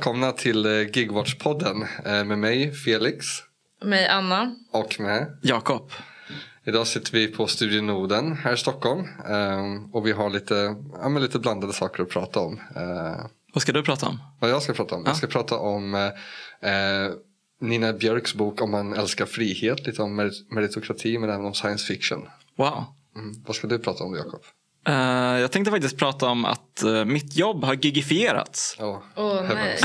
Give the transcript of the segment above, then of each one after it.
välkomna till eh, Gigwatch-podden eh, med mig Felix Mig Anna. och med Jakob. Idag sitter vi på Studio Norden här i Stockholm eh, och vi har lite, ja, men lite blandade saker att prata om. Eh, Vad ska du prata om? Vad jag ska prata om? Jag ska prata om eh, Nina Björks bok Om man älskar frihet, lite om merit- meritokrati men även om science fiction. Wow. Mm. Vad ska du prata om Jakob? Eh, jag tänkte faktiskt prata om att eh, mitt jobb har gigifierats. Åh nej. heavens.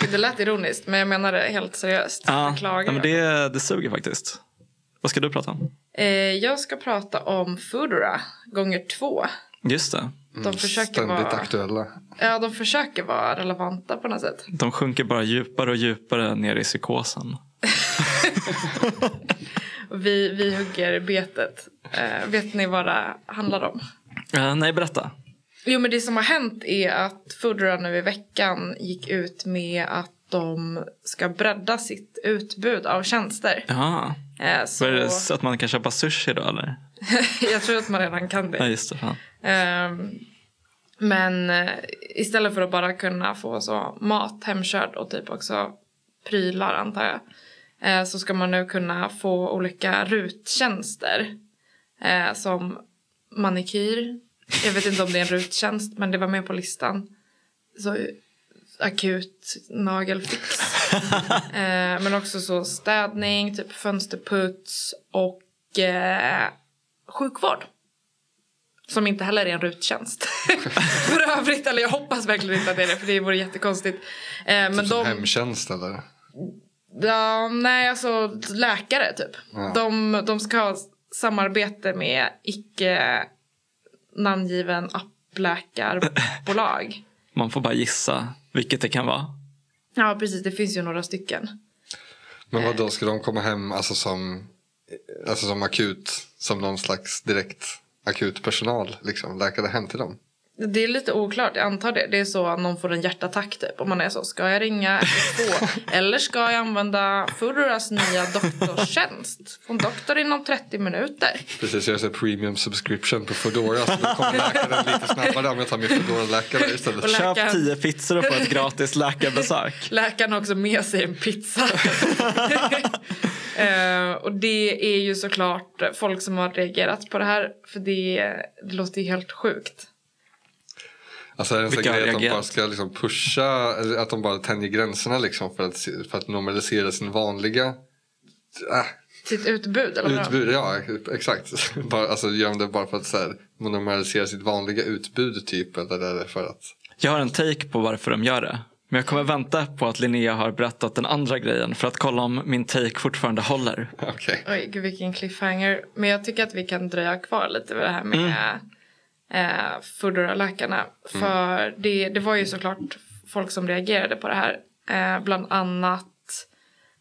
Det lät ironiskt men jag menar det helt seriöst. Ja, ja, men det, det suger faktiskt. Vad ska du prata om? eh, jag ska prata om Foodora gånger två. Just det. De försöker, Ständigt vara, aktuella. ja, de försöker vara relevanta på något sätt. De sjunker bara djupare och djupare ner i psykosen. Vi, vi hugger betet. Eh, vet ni vad det handlar om? Eh, nej, berätta. Jo men det som har hänt är att Foodora nu i veckan gick ut med att de ska bredda sitt utbud av tjänster. Jaha. Eh, så det så att man kan köpa sushi då eller? jag tror att man redan kan det. Ja, just det. Ehm, men eh, istället för att bara kunna få så mat hemkörd och typ också prylar antar jag. Eh, så ska man nu kunna få olika ruttjänster. eh, som manikyr. Jag vet inte om det är en ruttjänst men det var med på listan. Så akut nagelfix. eh, men också så städning, typ fönsterputs och sjukvård. Som inte heller är en ruttjänst. för övrigt, eller jag hoppas verkligen inte att det är det för det vore jättekonstigt. Eh, men Typ som de, hemtjänst eller? Ja, nej alltså läkare typ. Ja. De, de ska ha samarbete med icke namngiven appläkarbolag. Man får bara gissa vilket det kan vara. ja precis, det finns ju några stycken. Men vad då ska de komma hem alltså som, alltså som akut, som någon slags direkt akut personal, liksom, läkare hem till dem? Det är lite oklart, jag antar det. Det är så att någon får en hjärtattack typ. Om man är så, ska jag ringa 112? Eller ska jag använda Foodoras nya doktorstjänst? Få en doktor inom 30 minuter. Precis, jag ser premium subscription på Foodora så då kommer läkaren lite snabbare om jag tar min Foodora-läkare istället. Och lä- Köp Läkaren. tio pizzor och få ett gratis läkarbesök. Läkaren har också med sig en pizza. Eh, och det är ju såklart folk som har reagerat på det här. För det, det låter ju helt sjukt. Alltså är det en sån grej att de bara ska liksom pusha, eller att de bara tänjer gränserna liksom för att, för att normalisera sin vanliga äh, Sitt utbud eller utbud. Ja, exakt. Bara, alltså gör de det bara för att så här, normalisera sitt vanliga utbud typ eller är det för att Jag har en take på varför de gör det. Men jag kommer vänta på att Linnea har berättat den andra grejen för att kolla om min take fortfarande håller. okej. Oj, gud vilken cliffhanger. Men jag tycker att vi kan dröja kvar lite vid det här med eh, Foodora-läkarna. För det, det var ju såklart folk som reagerade på det här. Eh, bland annat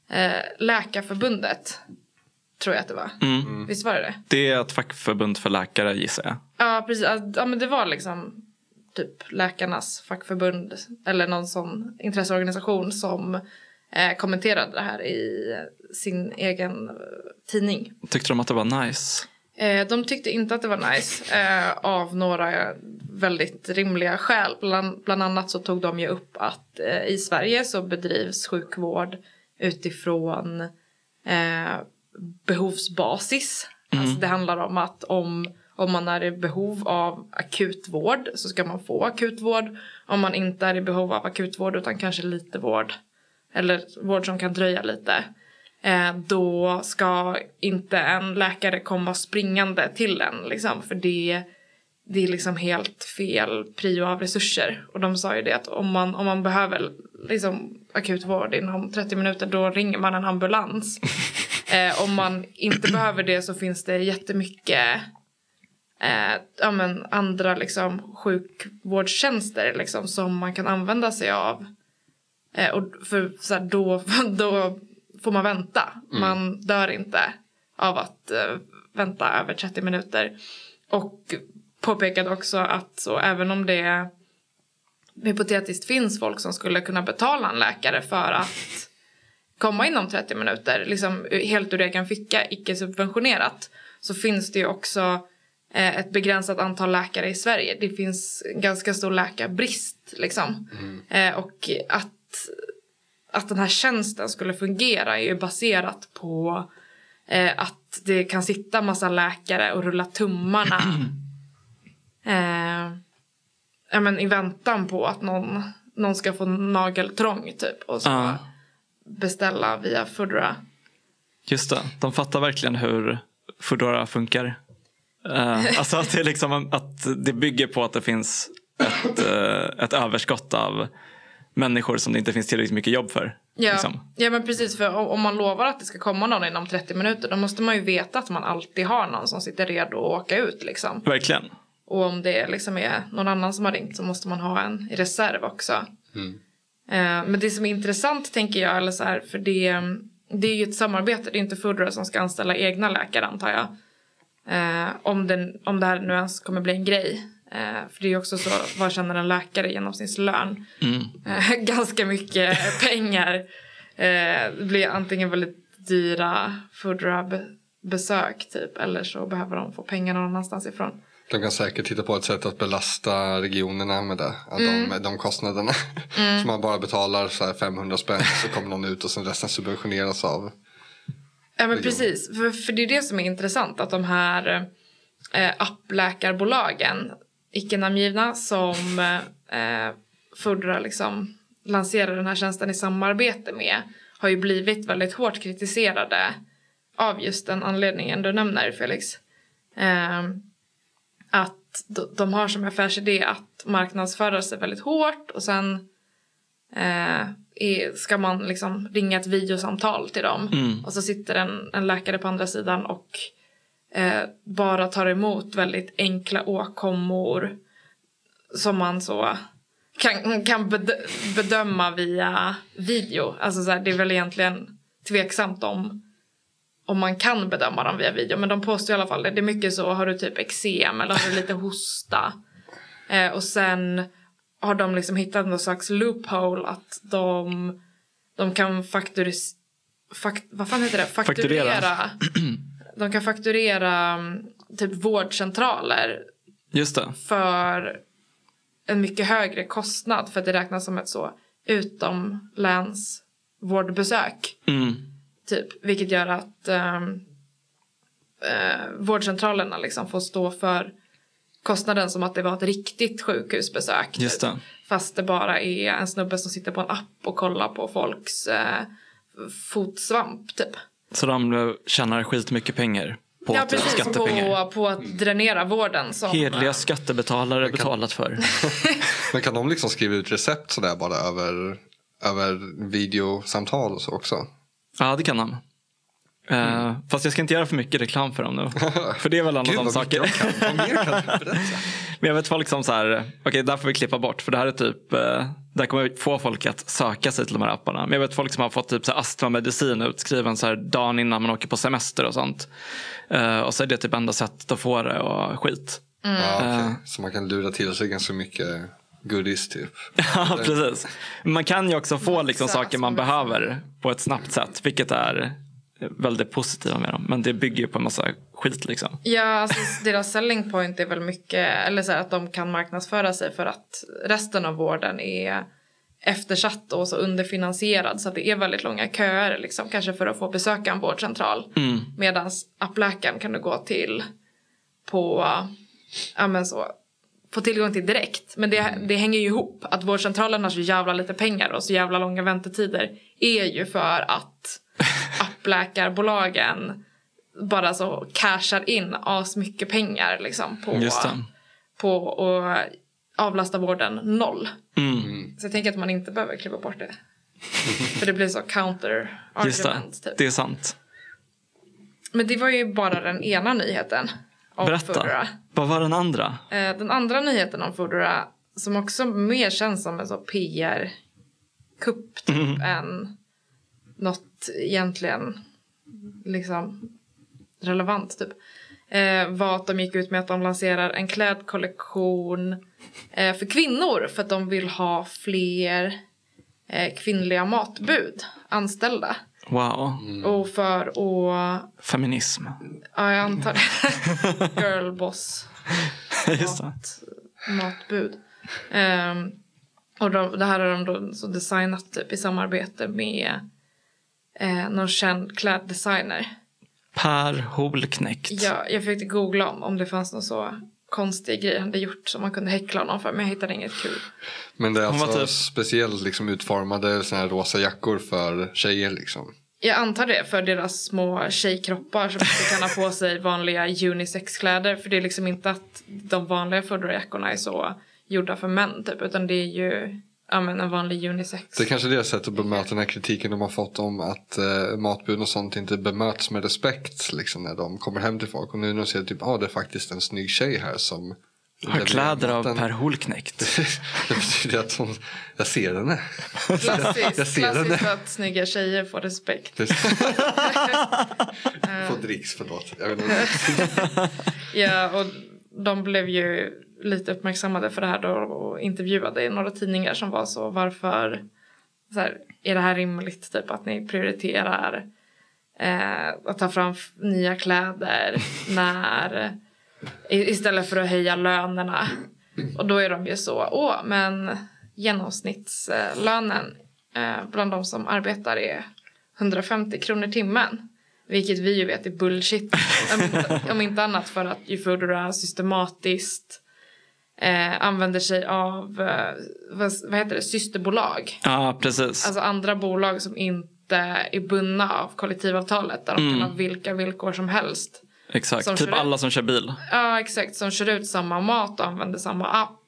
eh, Läkarförbundet. Tror jag att det var. Mm. Visst var det det? Det är ett fackförbund för läkare gissar jag. Ja, precis. Ja, men det var liksom typ läkarnas fackförbund eller någon sån intresseorganisation som eh, kommenterade det här i sin egen eh, tidning. Tyckte de att det var nice? Eh, de tyckte inte att det var nice eh, av några väldigt rimliga skäl. Bland, bland annat så tog de ju upp att eh, i Sverige så bedrivs sjukvård utifrån eh, behovsbasis. Alltså det handlar om att om, om man är i behov av akutvård så ska man få akutvård. Om man inte är i behov av akutvård utan kanske lite vård eller vård som kan dröja lite då ska inte en läkare komma springande till en. Liksom, för det, det är liksom helt fel prio av resurser. Och de sa ju det att om man, om man behöver liksom, akutvård inom 30 minuter då ringer man en ambulans. eh, om man inte behöver det så finns det jättemycket eh, ja, men andra liksom, sjukvårdstjänster liksom, som man kan använda sig av. Eh, och för så här, då, då får man vänta. Man dör inte av att eh, vänta över 30 minuter. Och påpekade också att så, även om det hypotetiskt finns folk som skulle kunna betala en läkare för att komma inom 30 minuter, liksom helt ur egen ficka, icke subventionerat, så finns det ju också eh, ett begränsat antal läkare i Sverige. Det finns ganska stor läkarbrist liksom. Eh, och att, att den här tjänsten skulle fungera är ju baserat på eh, att det kan sitta massa läkare och rulla tummarna eh, ja, men i väntan på att någon, någon ska få nageltrång typ och så Ja. beställa via Foodora. Just det, de fattar verkligen hur Foodora funkar. Eh, alltså att det, liksom, att det bygger på att det finns ett, eh, ett överskott av människor som det inte finns tillräckligt mycket jobb för. Ja, Liksom. ja men precis för om man lovar att det ska komma någon inom 30 minuter då måste man ju veta att man alltid har någon som sitter redo att åka ut liksom. Verkligen. Och om det liksom är någon annan som har ringt så måste man ha en i reserv också. Eh, men det som är intressant tänker jag, eller så här, för det, det är ju ett samarbete. Det är inte Foodora som ska anställa egna läkare antar jag. Eh, om, den, om det här nu ens kommer bli en grej. Eh, för det är också så, vad tjänar en läkare i genomsnittslön? Eh, ganska mycket pengar. Eh, det blir antingen väldigt dyra Foodora-besök typ. Eller så behöver de få pengar någon annanstans ifrån. De kan säkert hitta på ett sätt att belasta regionerna med det. Att Mm. de, de kostnaderna. Så man bara betalar så här 500 spänn så kommer någon ut och sen resten subventioneras av. Ja men Region. precis, för, för det är det som är intressant att de här eh, appläkarbolagen, icke namngivna, som eh, Foodora liksom lanserar den här tjänsten i samarbete med har ju blivit väldigt hårt kritiserade av just den anledningen du nämner Felix. Eh, att de, har som affärsidé att marknadsföra sig väldigt hårt och sen eh, ska man liksom ringa ett videosamtal till dem. Och så sitter en, en läkare på andra sidan och eh, bara tar emot väldigt enkla åkommor som man så kan, kan bed, bedöma via video. Alltså så här, det är väl egentligen tveksamt om, om man kan bedöma dem via video. Men de påstår i alla fall det. Det är mycket så, har du typ eksem eller har du lite hosta? Eh, och sen har de liksom hittat någon slags loophole att de, de kan fakturis, fakt, vad fan heter det? Fakturera. fakturera. De kan fakturera mm, typ vårdcentraler Just det. för en mycket högre kostnad för att det räknas som ett så utomlänsvårdbesök. Mm. Typ, vilket gör att ehm, eh, vårdcentralerna liksom får stå för kostnaden som att det var ett riktigt sjukhusbesök. typ. Just det. Fast det bara är en snubbe som sitter på en app och kollar på folks eh, fotsvamp typ. Så de tjänar skitmycket pengar på ja, precis. skattepengar. På, på att dränera vården. Som, Hederliga eh, skattebetalare betalat för. Men kan de liksom skriva ut recept sådär bara över, över videosamtal och så också? Ja, det kan de. Eh, fast jag ska inte göra för mycket reklam för dem nu. för det är väl en av de saker. kan. Kan berätta? Men jag vet folk som så här, okej där får vi klippa bort för det här är typ, eh, där kommer vi få folk att söka sig till de här apparna. Men jag vet folk som har fått typ så här astmamedicin utskriven så här dagen innan man åker på semester och sånt. Eh, och så är det typ enda sättet att få det och skit. Ja, okej. Eh. Så man kan lura till sig ganska mycket goodies typ. Ja, precis. Man kan ju också få liksom saker man behöver på ett snabbt sätt. Vilket är väldigt positiva med dem. Men det bygger ju på en massa skit liksom. Ja, alltså deras selling point är väl mycket, eller så här, att de kan marknadsföra sig för att resten av vården är eftersatt och så underfinansierad så att det är väldigt långa köer liksom, kanske för att få besöka en vårdcentral. Mm. Medan appläkaren kan du gå till på, ja men så, få tillgång till direkt. Men det, det hänger ju ihop. Att vårdcentralen har så jävla lite pengar och så jävla långa väntetider är ju för att appläkarbolagen bara så cashar in as mycket pengar liksom på, på att avlasta vården noll. Mm. Så jag tänker att man inte behöver klippa bort det. För det blir så counter Just det, argument. Typ. det är sant. Men det var ju bara den ena nyheten. Om Berätta, Foodora. vad var den andra? Eh, Den andra nyheten om Foodora som också mer känns som en så PR-kupp typ Mm. än något egentligen liksom relevant typ. Eh, var att de gick ut med att de lanserar en klädkollektion eh, för kvinnor för att de vill ha fler eh, kvinnliga matbud anställda. Wow. Och för att, Feminism. ja jag antar det, girlboss mat, matbud. Ehm, och de, det här har de då så designat typ i samarbete med eh, någon känd kläddesigner. Per Holknekt. Ja, jag försökte googla om, om det fanns någon så konstig grej han hade gjort som man kunde häckla honom för men jag hittade inget kul. Men det är alltså typ- speciellt liksom utformade såna här rosa jackor för tjejer liksom. Jag antar det för deras små tjejkroppar som inte kan ha på sig vanliga unisexkläder. För det är liksom inte att de vanliga foderjackorna är så gjorda för män typ. Utan det är ju ja, men en vanlig unisex. Det är kanske deras sätt att bemöta den här kritiken de har fått om att eh, matbud och sånt inte bemöts med respekt liksom, när de kommer hem till folk. Och nu när de ser typ, ah, det är faktiskt en snygg tjej här som Har kläder av maten." Per Holknekt. det betyder att hon, jag ser henne. Klassiskt, Jag ser att snygga tjejer får respekt. Få dricks, förlåt. Jag vet inte. Ja, och de blev ju lite uppmärksammade för det här då och intervjuade i några tidningar som var så varför så här, är det här rimligt typ att ni prioriterar eh, att ta fram nya kläder när istället för att höja lönerna. Och då är de ju så, åh men genomsnittslönen eh, bland de som arbetar är 150 kronor timmen. Vilket vi ju vet är bullshit. Om inte, annat för att Eufodora systematiskt eh, använder sig av eh, vad, vad heter det, systerbolag. Ja, precis. Alltså andra bolag som inte är bundna av kollektivavtalet. Där de Mm. kan ha vilka villkor som helst. Exakt. som Typ alla som kör bil. Ja exakt, som kör ut samma mat och använder samma app.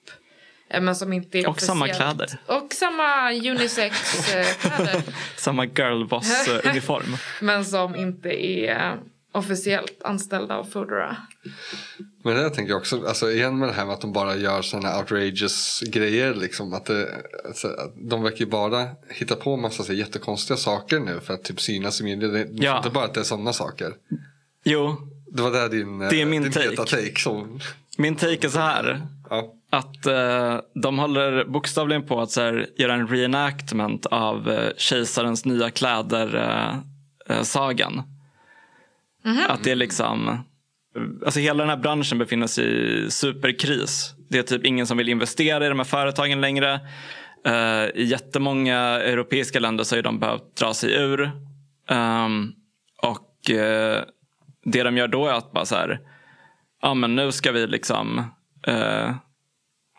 eh, Men som inte är Och samma kläder. Och samma unisex-kläder. Samma girlboss-uniform. men som inte är officiellt anställda av Foodora. Men det tänker jag också, alltså igen med det här med att de bara gör sådana outrageous grejer. Liksom, att det, alltså, att de verkar ju bara hitta på massa så jättekonstiga saker nu för att typ synas i media. Det är Ja. inte bara att det är sådana saker. Jo, Det var där din, eh, Det är min din take. take som, min take är så här. ja. Att eh, de håller bokstavligen på att så här, göra en reenactment av eh, kejsarens nya kläder-sagan. Eh, sagan. Att det är liksom... Alltså hela den här branschen befinner sig i superkris. Det är typ ingen som vill investera i de här företagen längre. Uh, I jättemånga europeiska länder så har de behövt dra sig ur. Um, och uh, det de gör då är att bara så här, ja men nu ska vi liksom uh,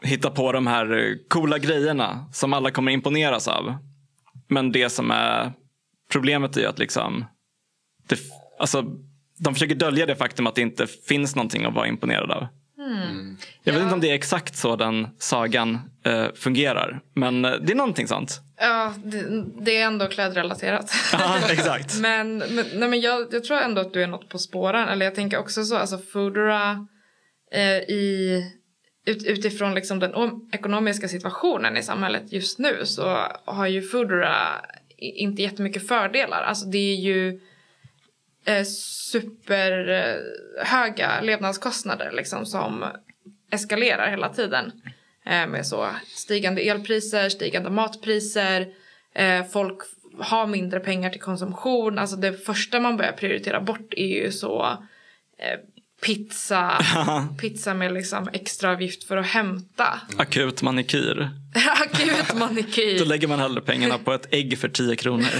hitta på de här coola grejerna som alla kommer imponeras av. Men det som är problemet är att liksom, det, alltså, de försöker dölja det faktum att det inte finns någonting att vara imponerad av. Jag vet Ja. inte om det är exakt så den sagan eh, fungerar. Men eh, det är någonting sånt. Ja, det, det är ändå klädrelaterat. Ja, exakt. men men, nej, men jag, jag tror ändå att du är något på spåren. Eller jag tänker också så, alltså Foodora eh, i, ut, utifrån liksom den ekonomiska situationen i samhället just nu så har ju Foodora inte jättemycket fördelar. Alltså det är ju eh, superhöga levnadskostnader liksom som eskalerar hela tiden. Eh, med så stigande elpriser, stigande matpriser. Eh, folk har mindre pengar till konsumtion. Alltså det första man börjar prioritera bort är ju så eh, pizza, pizza med liksom extra avgift för att hämta. Akut manikyr. Akut Då manikyr. lägger man hellre pengarna på ett ägg för 10 kronor.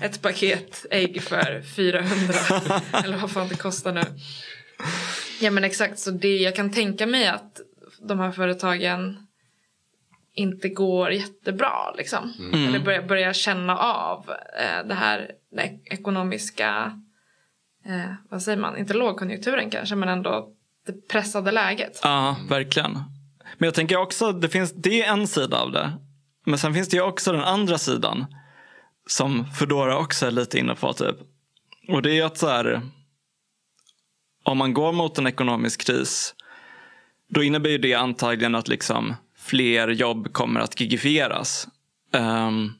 Ett paket ägg för 400. Eller vad fan det kostar nu. Ja men exakt, så det jag kan tänka mig att de här företagen inte går jättebra liksom. Eller börjar, börjar känna av eh, det här det ek- ekonomiska, eh, vad säger man, inte lågkonjunkturen kanske men ändå det pressade läget. Ja, verkligen. Men jag tänker också, det, finns, det är en sida av det. Men sen finns det ju också den andra sidan. Som Foodora också är lite inne på. Typ. Och det är ju att så här, om man går mot en ekonomisk kris. Då innebär ju det antagligen att liksom fler jobb kommer att gigifieras. Um,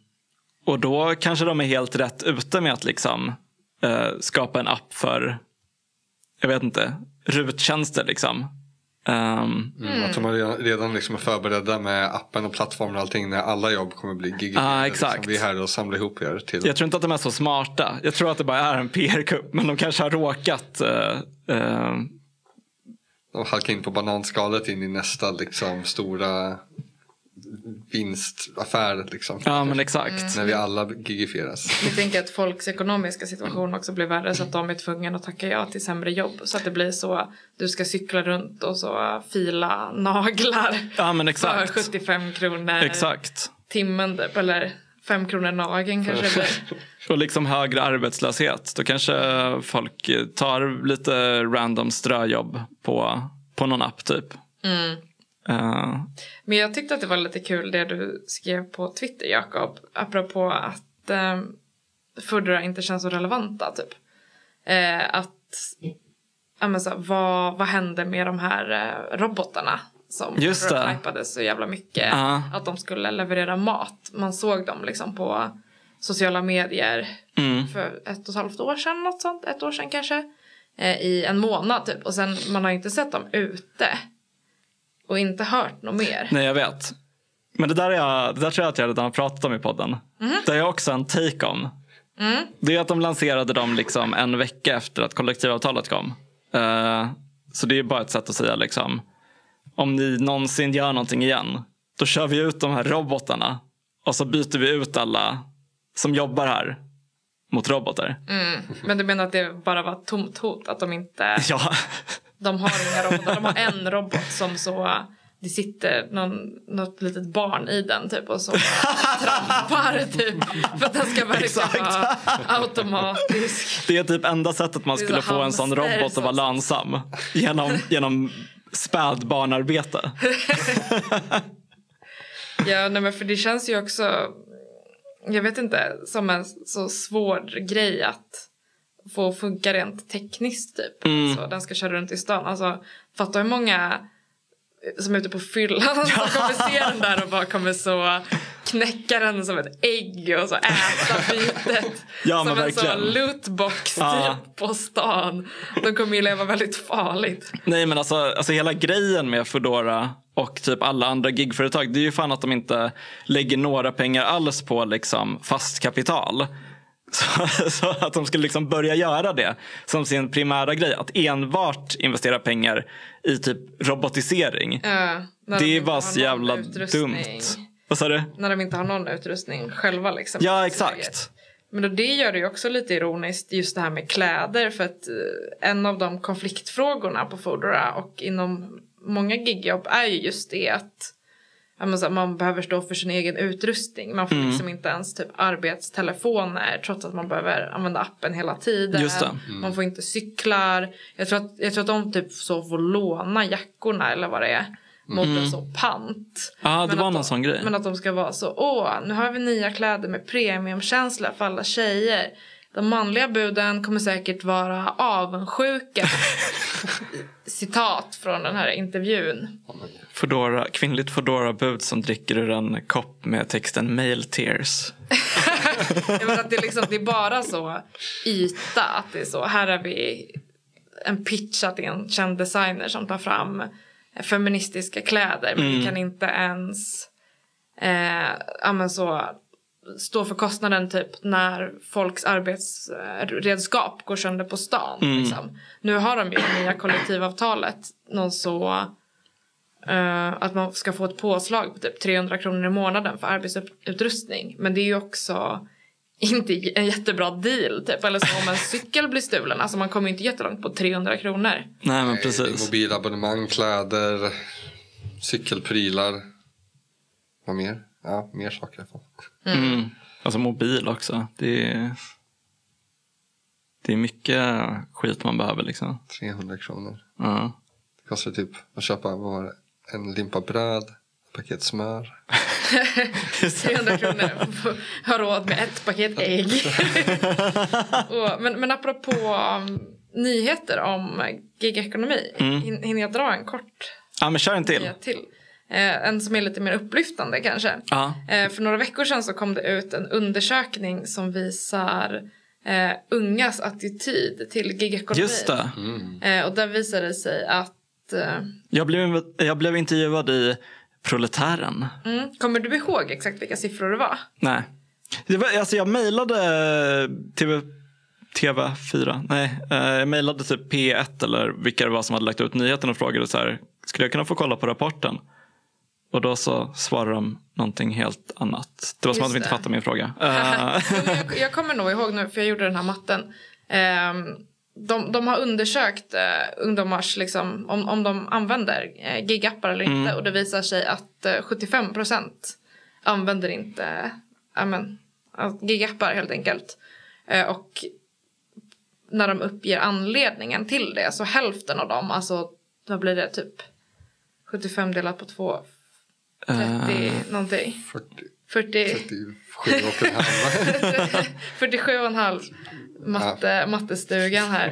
och då kanske de är helt rätt ute med att liksom, uh, skapa en app för, jag vet inte, ruttjänster liksom. Um, Mm, Att de redan, redan liksom är förberedda med appen och plattformen och allting när alla jobb kommer bli gigifierade. Ah, exakt. Liksom. Vi är här och samlar ihop er till. jag tror inte att de är så smarta. Jag tror att det bara är en PR-kupp. Men de kanske har råkat eh, eh, De halkar in på bananskalet in i nästa liksom, stora vinstaffär. Liksom. Ja men exakt. När vi alla gigifieras. Jag tänker att folks ekonomiska situation också blir värre så att de är tvungna att tacka ja till sämre jobb. Så att det blir så, du ska cykla runt och så fila naglar Ja men för exakt. 75 kronor Exakt. timmen typ, eller 5 kronor nageln kanske det blir. Och liksom högre arbetslöshet. Då kanske folk tar lite random ströjobb på, på någon app typ. Eh, Men jag tyckte att det var lite kul det du skrev på Twitter Jakob. Apropå att eh, Foodora inte känns så relevanta typ. Eh, att, ja men så, vad, vad hände med de här eh, robotarna? Som hypade så jävla mycket. Ja. Att de skulle leverera mat. Man såg dem liksom på sociala medier mm. för ett och ett halvt år sedan, något sånt, ett år sedan kanske. Eh, I en månad typ. Och sen man har inte sett dem ute. Och inte hört något mer. Nej jag vet. Men det där, är jag, det där tror jag att jag redan har pratat om i podden. Det har jag också en take om. Det är att de lanserade dem liksom en vecka efter att kollektivavtalet kom. Eh, så det är bara ett sätt att säga liksom. Om ni någonsin gör någonting igen. Då kör vi ut de här robotarna. Och så byter vi ut alla som jobbar här. Mot robotar. Men du menar att det bara var ett tomt hot? Att de inte... Ja. De har inga robotar. De har en robot som så... Det sitter någon, något litet barn i den typ och så trampar typ. För att den ska verka Exakt. vara automatisk. Det är typ enda sättet man skulle få en sån robot att vara lönsam. Genom, genom spädbarnarbete. Ja, nej men för det känns ju också... Jag vet inte, som en så svår grej att få funka rent tekniskt typ. Mm. Så den ska köra runt i stan. Alltså, fatta hur många som är ute på fyllan som kommer se den där och bara kommer så knäcka den som ett ägg och så äta bytet. Ja, som en verkligen. sån lootbox Ja. typ på stan. De kommer ju leva väldigt farligt. Nej men alltså, alltså hela grejen med Foodora och typ alla andra gigföretag det är ju fan att de inte lägger några pengar alls på liksom fast kapital. Så, så att de skulle liksom börja göra det som sin primära grej. Att enbart investera pengar i typ robotisering. Ja, det är bara så jävla utrustning. dumt. Vad sa du? När de inte har någon utrustning själva liksom. Ja exakt. Men då det gör det ju också lite ironiskt just det här med kläder för att eh, en av de konfliktfrågorna på Foodora och inom många gigjobb är ju just det att här, man behöver stå för sin egen utrustning. Man får Mm. liksom inte ens typ arbetstelefoner trots att man behöver använda appen hela tiden. Just det. Man får inte cyklar. Jag tror, att, jag tror att de typ så får låna jackorna eller vad det är mot en så pant. Ja det Men var någon de, sån grej. Men att de ska vara så, åh, nu har vi nya kläder med premiumkänsla för alla tjejer. De manliga buden kommer säkert vara avundsjuka. Citat från den här intervjun. Foodora, kvinnligt Foodora-bud som dricker ur en kopp med texten mail tears. Jag menar att det, är liksom, det är bara så yta. Att det är så, här har vi en pitch att det är en känd designer som tar fram feministiska kläder. Men vi kan inte ens eh, ja, men så, stå för kostnaden typ när folks arbetsredskap går sönder på stan. Liksom. Nu har de ju i nya kollektivavtalet någon så eh, att man ska få ett påslag på typ 300 kronor i månaden för arbetsutrustning. Men det är ju också inte en jättebra deal. Typ. Eller så om en cykel blir stulen. Alltså man kommer ju inte jättelångt på 300 kronor. Nej men precis. Mobilabonnemang, kläder, cykelprylar. Vad mer? Ja, mer saker i alla fall. Mm. Alltså mobil också. Det är, det är mycket skit man behöver liksom. 300 kronor. Ja. Det kostar typ att köpa var en limpa bröd, ett paket smör. 300 kronor har råd med ett paket ägg. Och, men, men apropå um, nyheter om gigekonomi. hin- Hinner jag dra en kort ja men kör en till. till? Eh, en som är lite mer upplyftande kanske. Ja. Eh, för några veckor sedan så kom det ut en undersökning som visar eh, ungas attityd till gigekonomi. Just det. Eh, och där visade det sig att eh, Jag blev, jag blev intervjuad i Proletären. mm. Kommer du ihåg exakt vilka siffror det var? Nej. Det var, alltså jag mejlade TV, TV4. Nej, eh, jag mejlade typ P1 eller vilka det var som hade lagt ut nyheten och frågade så här. Skulle jag kunna få kolla på rapporten? Och då så svarade de någonting helt annat. Det var som Just att de inte fattade min fråga. Eh, jag, jag kommer nog ihåg nu, för jag gjorde den här matten. Ehm, de, de har undersökt eh, ungdomars, liksom, om, om de använder eh, gigappar eller inte. Mm. Och det visar sig att eh, 75 procent använder inte ja, men, ja, gigappar helt enkelt. Och när de uppger anledningen till det så hälften av dem, alltså vad blir det typ 75 delat på 2, 30 Eh. någonting. 40, 40, 37 och en halv. 47 och en halv matte, mattestugan här.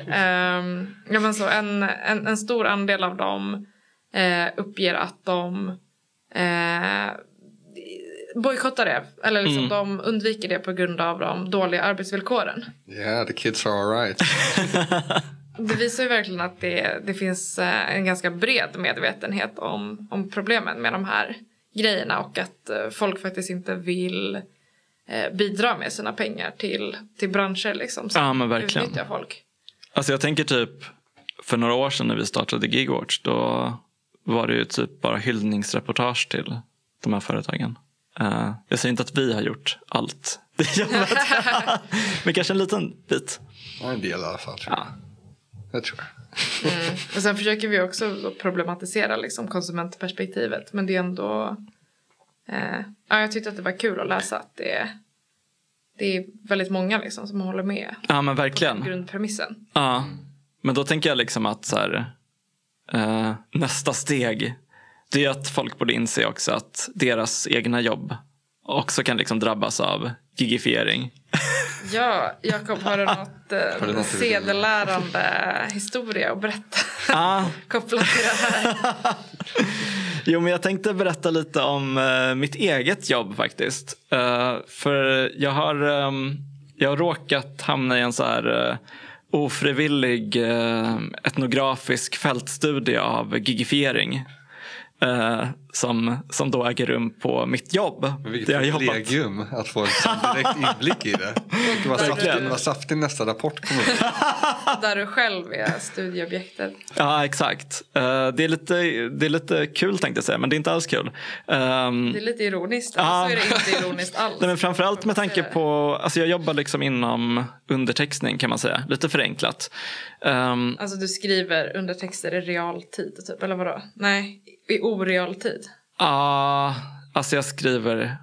Um, ja, men så en, en, en stor andel av dem eh, uppger att de eh, bojkottar det. Eller liksom Mm. de undviker det på grund av de dåliga arbetsvillkoren. Yeah, the kids are alright. Det visar ju verkligen att det, det finns eh, en ganska bred medvetenhet om, om problemen med de här grejerna och att eh, folk faktiskt inte vill eh, bidra med sina pengar till, till branscher liksom, som Ja, men verkligen. utnyttjar folk. Alltså jag tänker typ för några år sedan när vi startade Gigwatch då var det ju typ bara hyllningsreportage till de här företagen. Eh, jag säger inte att vi har gjort allt det jobbet. Men kanske en liten bit. Ja, en del i alla fall. Tror jag. Tror jag. Och sen försöker vi också problematisera liksom, konsumentperspektivet. Men det är ändå... Eh, ja, jag tyckte att det var kul att läsa att det, det är väldigt många liksom, som håller med ja men på verkligen. grundpremissen. Ja. Men då tänker jag liksom att så här, eh, nästa steg det är att folk borde inse också att deras egna jobb också kan liksom drabbas av gigifiering. Ja, Jakob, har du något Har du eh, något sedelärande historia att berätta Ah, kopplat till det här? Jo, men jag tänkte berätta lite om eh, mitt eget jobb faktiskt. Eh, för jag har, ehm, jag har råkat hamna i en så här eh, ofrivillig eh, etnografisk fältstudie av gigifiering. Eh, som, som då äger rum på mitt jobb. Men vilket jobbat. privilegium att få en sån direkt inblick i det. Det var saftigt nästa rapport kom upp. Där du själv är studieobjektet. Ja, exakt. Eh, det, är lite, det är lite kul tänkte jag säga, men det är inte alls kul. Ehm, Det är lite ironiskt. Ja. Eller så är det inte ironiskt alls. Nej, men framförallt med tanke på, alltså jag jobbar liksom inom undertextning kan man säga, lite förenklat. Ehm, Alltså du skriver undertexter i realtid typ, eller vadå? Nej, i orealtid. Ja, alltså jag skriver...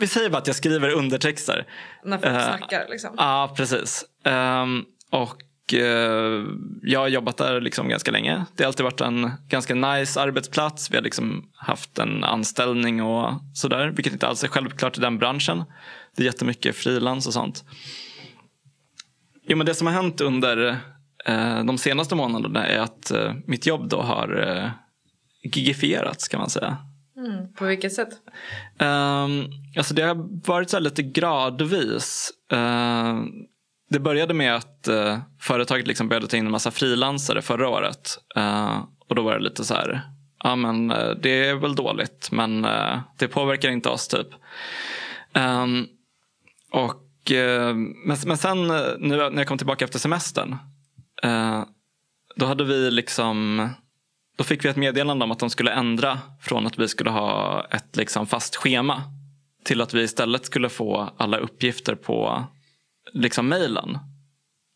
Vi säger bara att jag skriver undertexter. När folk Eh, snackar liksom. Ja, precis. Ehm, och eh, jag har jobbat där liksom ganska länge. Det har alltid varit en ganska nice arbetsplats. Vi har liksom haft en anställning och sådär. Vilket inte alls är självklart i den branschen. Det är jättemycket frilans och sånt. Jo, men det som har hänt under eh, de senaste månaderna är att eh, mitt jobb då har eh, gigifierats kan man säga. Mm. På vilket sätt? Um, alltså det har varit så lite gradvis. Uh, det började med att uh, företaget liksom började ta in en massa frilansare förra året. Uh, och då var det lite så här, ja men uh, det är väl dåligt men uh, det påverkar inte oss typ. Um, och, men, men sen nu när jag kom tillbaka efter semestern. Då hade vi liksom då fick vi ett meddelande om att de skulle ändra från att vi skulle ha ett liksom fast schema till att vi istället skulle få alla uppgifter på liksom mejlen.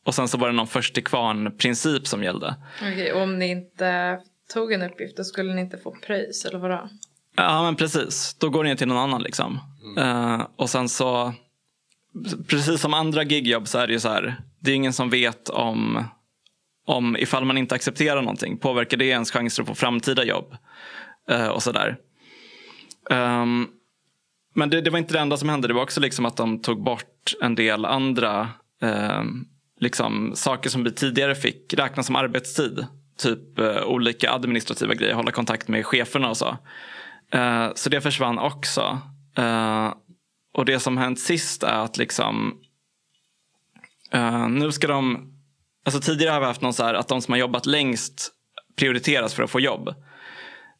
Och sen så var det någon först till kvarn princip som gällde. Okej, och om ni inte tog en uppgift då skulle ni inte få pröjs eller vadå? Ja men precis, då går det till någon annan liksom. Eh, och sen så, precis som andra gigjobb så är det ju så här, det är ingen som vet om, om ifall man inte accepterar någonting, påverkar det ens chanser att få framtida jobb? Uh, och sådär. Um, men det, det var inte det enda som hände, det var också liksom att de tog bort en del andra uh, liksom, saker som vi tidigare fick räkna som arbetstid. Typ uh, olika administrativa grejer, hålla kontakt med cheferna och så. Eh, så det försvann också. Och det som hänt sist är att liksom nu ska de, alltså tidigare har vi haft någon så här att de som har jobbat längst prioriteras för att få jobb.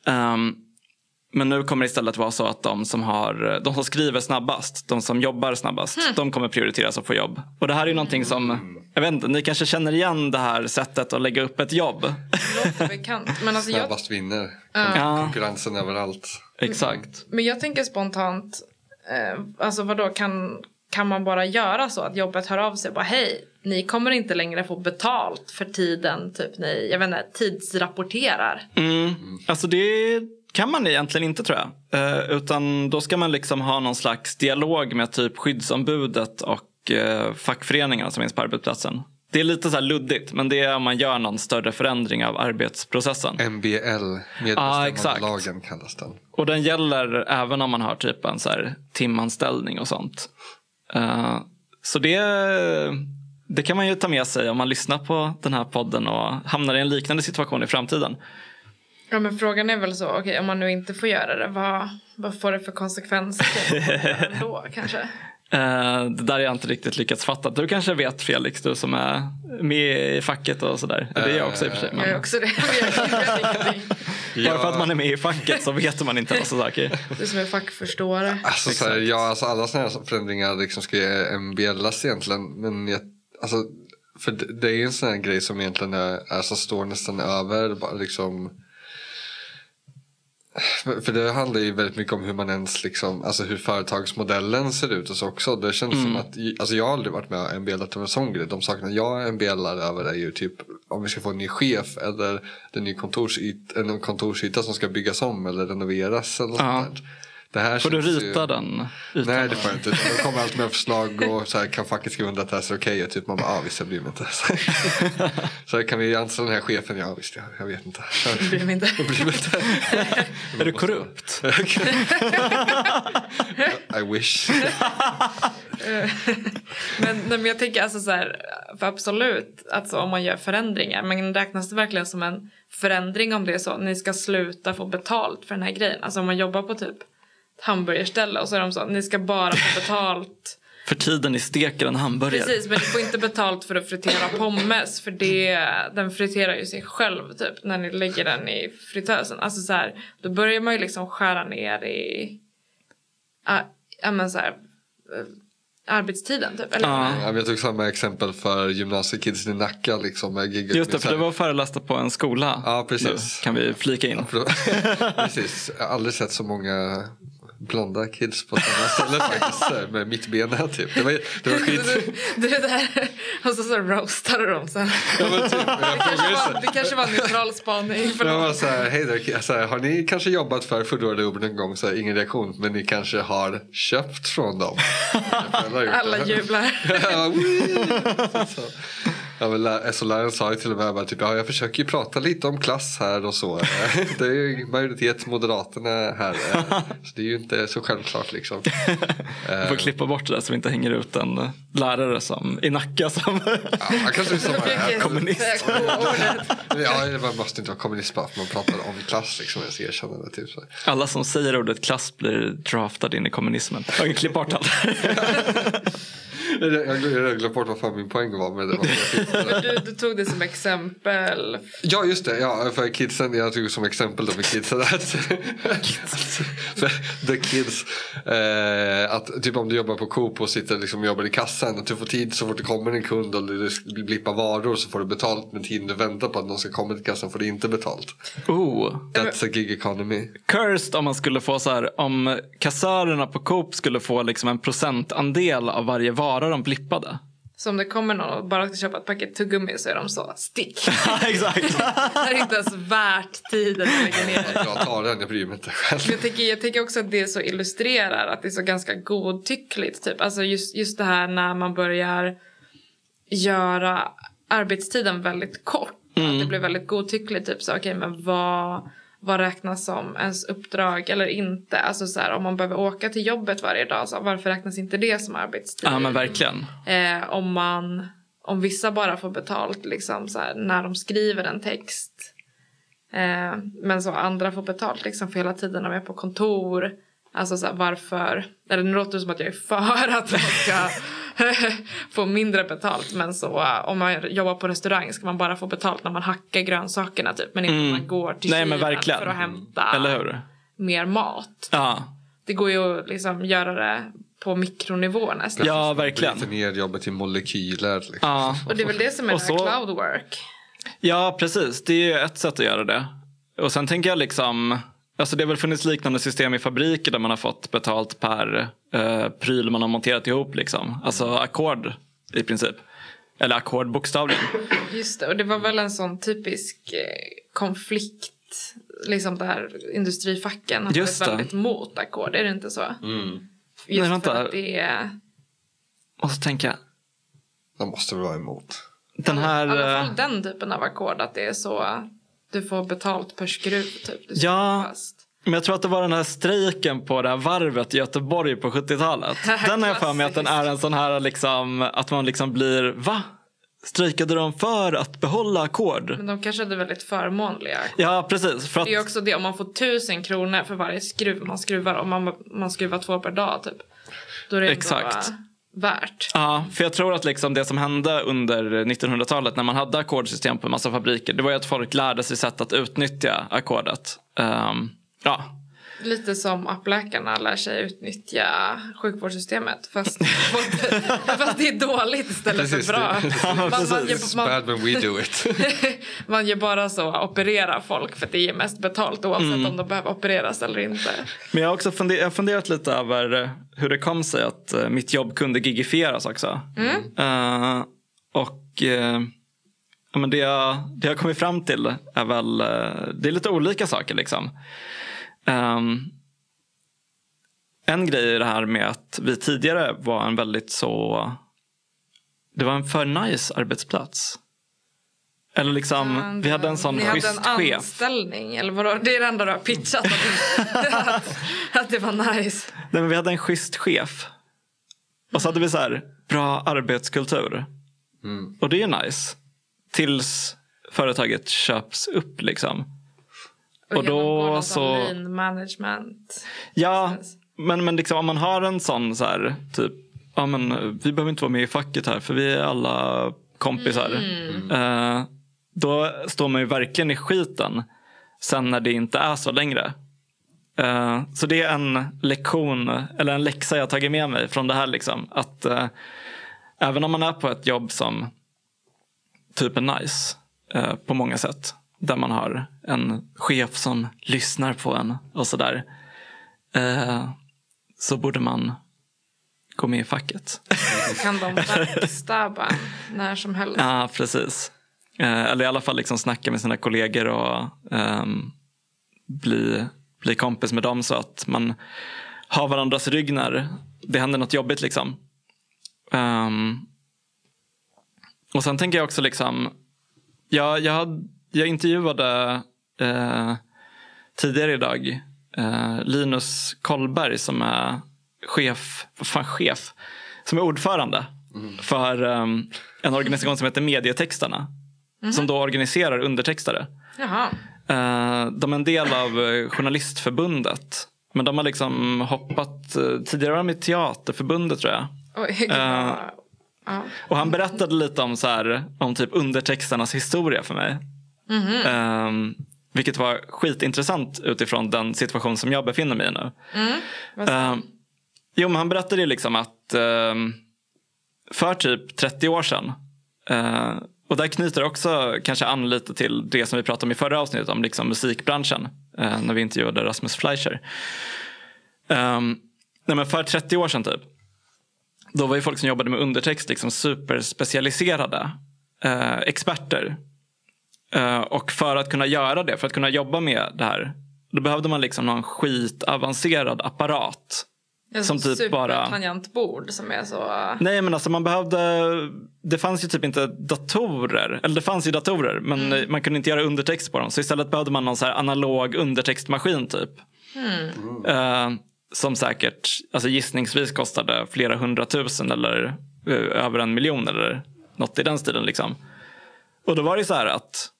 Um, men nu kommer det istället vara så att de som, har, de som skriver snabbast, de som jobbar snabbast, mm. de kommer prioriteras att få jobb. Och det här är ju någonting som, jag vet inte, ni kanske känner igen det här sättet att lägga upp ett jobb. bekant. Men alltså Snabbast jag... vinner. Ja. Konkurrensen överallt. Exakt. Men jag tänker spontant, eh, alltså vadå, kan, kan man bara göra så att jobbet hör av sig och bara hej, ni kommer inte längre få betalt för tiden typ ni, jag vet inte, tidsrapporterar. Mm. Alltså det kan man egentligen inte tror jag. Eh, utan då ska man liksom ha någon slags dialog med typ skyddsombudet och eh, fackföreningarna som finns på arbetsplatsen. Det är lite så luddigt men det är om man gör någon större förändring av arbetsprocessen. MBL, medbestämmandelagen ah, kallas den. Och den gäller även om man har typ en så här timanställning och sånt. Uh, så det, det kan man ju ta med sig om man lyssnar på den här podden och hamnar i en liknande situation i framtiden. Ja men frågan är väl så, okay, om man nu inte får göra det, vad, vad får det för konsekvenser då kanske? Uh, det där har jag inte riktigt lyckats fatta. Du kanske vet Felix, du som är med i facket och sådär. Det är jag också i och för sig. Men... Jag är också det. Bara för att man är med i facket så vet man inte massa saker. Du som är fackförståare. Alltså, så här, ja, alltså alla sådana här förändringar liksom ska ju MBLas egentligen. Men jag, alltså, för det, är en sån här grej som egentligen är, alltså, står nästan över liksom för det handlar ju väldigt mycket om hur man ens liksom, alltså hur företagsmodellen ser ut och så också. Det känns mm. som att, alltså jag har aldrig varit med och MBLat över en sån grej. De sakerna jag MBLar över är ju typ om vi ska få en ny chef eller en ny kontorsyta, en kontorsyta som ska byggas om eller renoveras eller något ja. sånt där. Det här får du rita ju... den? Utan Nej det får jag inte. Det kommer alltid med förslag och så här, kan facket skriva under att det här är okej? Okay? Typ man bara, ja ah, visst jag bryr mig inte. så kan vi anställa den här chefen? Ja visst, jag, jag vet inte. Jag bryr mig inte. Jag bryr mig inte. är du korrupt? I wish. men, men jag tänker alltså så här, för absolut, alltså om man gör förändringar, men räknas det verkligen som en förändring om det är så? Ni ska sluta få betalt för den här grejen. Alltså om man jobbar på typ hamburgerställe och så är de så ni ska bara få betalt för tiden ni steker en hamburgare. Precis, men ni får inte betalt för att fritera pommes för det, den friterar ju sig själv typ när ni lägger den i fritösen. Alltså så här, då börjar man ju liksom skära ner i, ja men så här, arbetstiden typ. Eller? Ja. Jag tog samma exempel för gymnasiekidsen i Nacka. Liksom, med Just det, för du var förelästa på en skola. Ja, precis. Nu kan vi flika in. Ja, precis. Jag har aldrig sett så många blonda kids på samma ställe faktiskt. Med mittbena typ. Det var, det var skit. Du, du, där, och så, så roastade de dem sen. Ja, men typ, det, kanske var, det kanske var en neutral spaning. För jag var så här, hej där, så här, har ni kanske jobbat för Foodora Uber någon gång? Så här, ingen reaktion. Men ni kanske har köpt från dem. Alla jublar. Ja, men SO-läraren sa ju till och med bara, typ, ja, jag försöker ju prata lite om klass här och så. det är ju majoritet Moderaterna här. Så det är ju inte så självklart liksom. Du får klippa bort det där så vi inte hänger ut en lärare som, i Nacka som ja, kanske som är kommunist. ja, man måste inte vara kommunist bara för man pratar om klass. Liksom, jag ska erkänna det, typ. Alla som säger ordet klass blir draftade in i kommunismen. Jag klipp bort allt. jag glömt bort vad fan min poäng var. Med det var du, du, tog det som exempel. Ja just det, ja, för kidsen. Jag tog som exempel då med kidsen. The kids. Eh, att typ om du jobbar på Coop och sitter liksom och jobbar i kassan. Att du får tid så fort det kommer en kund och du blippar varor så får du betalt. Men tiden du väntar på att någon ska komma till kassan får du inte betalt. Oh. That's a gig economy. Cursed om man skulle få så här. Om kassörerna på Coop skulle få liksom en procentandel av varje vara bara de blippade. Så om det kommer någon och bara ska köpa ett paket tuggummi så är de så stick. exakt. det är inte ens värt tiden att lägga ner. Jag tar den, jag bryr mig inte själv. Jag tycker, jag tycker också att det så illustrerar att det är så ganska godtyckligt. Typ. Alltså just, just det här när man börjar göra arbetstiden väldigt kort. Mm. Att det blir väldigt godtyckligt. Typ så okej okay, men vad vad räknas som ens uppdrag eller inte. Alltså så här, om man behöver åka till jobbet varje dag, så varför räknas inte det som arbetstid? Ja men verkligen. Eh, om, man, om vissa bara får betalt liksom, så här, när de skriver en text. Eh, men så andra får betalt liksom, för hela tiden de är på kontor. Alltså så här, varför, eller nu låter det som att jag är för att man ska få mindre betalt. Men så uh, om man jobbar på restaurang ska man bara få betalt när man hackar grönsakerna typ. Men inte när man går till Mm. Nej, men kylen verkligen. för att hämta Eller hur? mer mat. Ja, Det går ju att liksom göra det på mikronivå nästan. ja Bryter verkligen. ner jobbet till molekyler. Liksom. Ja. Och det är väl det som är Och det här så- cloud work. Ja, precis. Det är ju ett sätt att göra det. Och sen tänker jag liksom, alltså det har väl funnits liknande system i fabriker där man har fått betalt per eh, pryl man har monterat ihop. Liksom. Alltså ackord i princip. Eller ackord bokstavligen. Just det, och det var väl en sån typisk eh, konflikt. Liksom där industrifacken har Just varit det. väldigt mot ackord, är det inte så? Mm. Just Nej, vänta. för att det är Och så tänker jag, De måste väl vara emot. den i här... alla eh, fall den typen av ackord att det är så du får betalt per skruv typ. Ja. Men jag tror att det var den här strejken på det här varvet i Göteborg på 70-talet. Den har jag för mig att den är en sån här liksom, att man liksom blir, va? Strejkade de för att behålla ackord? Men de kanske hade väldigt förmånliga ackord. Ja, precis. För att, Det är också det, om man får tusen kronor för varje skruv man skruvar, om man, man skruvar två per dag typ. Exakt. eh, värt. Ja, för jag tror att liksom det som hände under 1900-talet när man hade ackordsystem på en massa fabriker, det var ju att folk lärde sig sätt att utnyttja ackordet. Um, ja, Lite som appläkarna lär sig utnyttja sjukvårdssystemet fast, fast det är dåligt istället Precis, för bra. Man, man, gör, man, man gör bara så, operera folk för att det ger mest betalt oavsett Mm. om de behöver opereras eller inte. men jag har också funder- jag funderat lite över eh, hur det kom sig att eh, mitt jobb kunde gigifieras också. Eh, och eh, ja, men det, jag, det jag kommit fram till är väl, det är lite olika saker liksom. Ehm, en grej är det här med att vi tidigare var en väldigt så... Det var en för nice arbetsplats. Eller liksom, vi hade en sån Ni hade schysst en chef. anställning, eller vadå? Det är det enda du har pitchat, att, att, att det var nice. Nej, men vi hade en schysst chef. Och så hade vi så här, bra arbetskultur. Mm. Och det är nice. Tills företaget köps upp liksom. Och, Och då så- management. Ja, Precis. men, men liksom om man har en sån så här, typ, ja men vi behöver inte vara med i facket här för vi är alla kompisar. Eh, då står man ju verkligen i skiten sen när det inte är så längre. Eh, så det är en lektion, eller en läxa jag tagit med mig från det här. Liksom. Att eh, även om man är på ett jobb som typ är nice eh, på många sätt. Där man har en chef som lyssnar på en och sådär. Eh, så borde man gå med i facket. Så kan de backstabba när som helst. Ja, precis. Eh, eller i alla fall liksom snacka med sina kollegor och ehm, bli, bli kompis med dem så att man har varandras rygg när det händer något jobbigt. Liksom. Ehm, och sen tänker jag också liksom, jag, jag, jag intervjuade eh, tidigare idag eh, Linus Kollberg som är chef, vad fan chef, som är ordförande för ehm, en organisation som heter Medietextarna. Som då organiserar undertextare. Jaha. Eh, de är en del av eh, Journalistförbundet. Men de har liksom hoppat, eh, tidigare var de i Teaterförbundet tror jag. Oj, Eh. Och han berättade lite om, så här, om typ undertextarnas historia för mig. Ehm, vilket var skitintressant utifrån den situation som jag befinner mig i nu. Sa Ehm, jo, men han berättade ju liksom att ehm, för typ 30 år sedan eh, och där knyter det också kanske an lite till det som vi pratade om i förra avsnittet om liksom musikbranschen. eh, när vi intervjuade Rasmus Fleischer. Ehm, nej, men för 30 år sedan typ. Då var ju folk som jobbade med undertext liksom superspecialiserade eh, experter. Eh, och för att kunna göra det, för att kunna jobba med det här. Då behövde man liksom någon skitavancerad apparat. En som typ bara- supertangentbord som är så... Nej men alltså man behövde, det fanns ju typ inte datorer. Eller det fanns ju datorer men Mm. man kunde inte göra undertext på dem. Så istället behövde man någon så analog undertextmaskin typ. Mm. Eh, som säkert alltså gissningsvis kostade flera hundratusen eller eh, över en miljon eller något i den stilen. Liksom. Och då var det så här att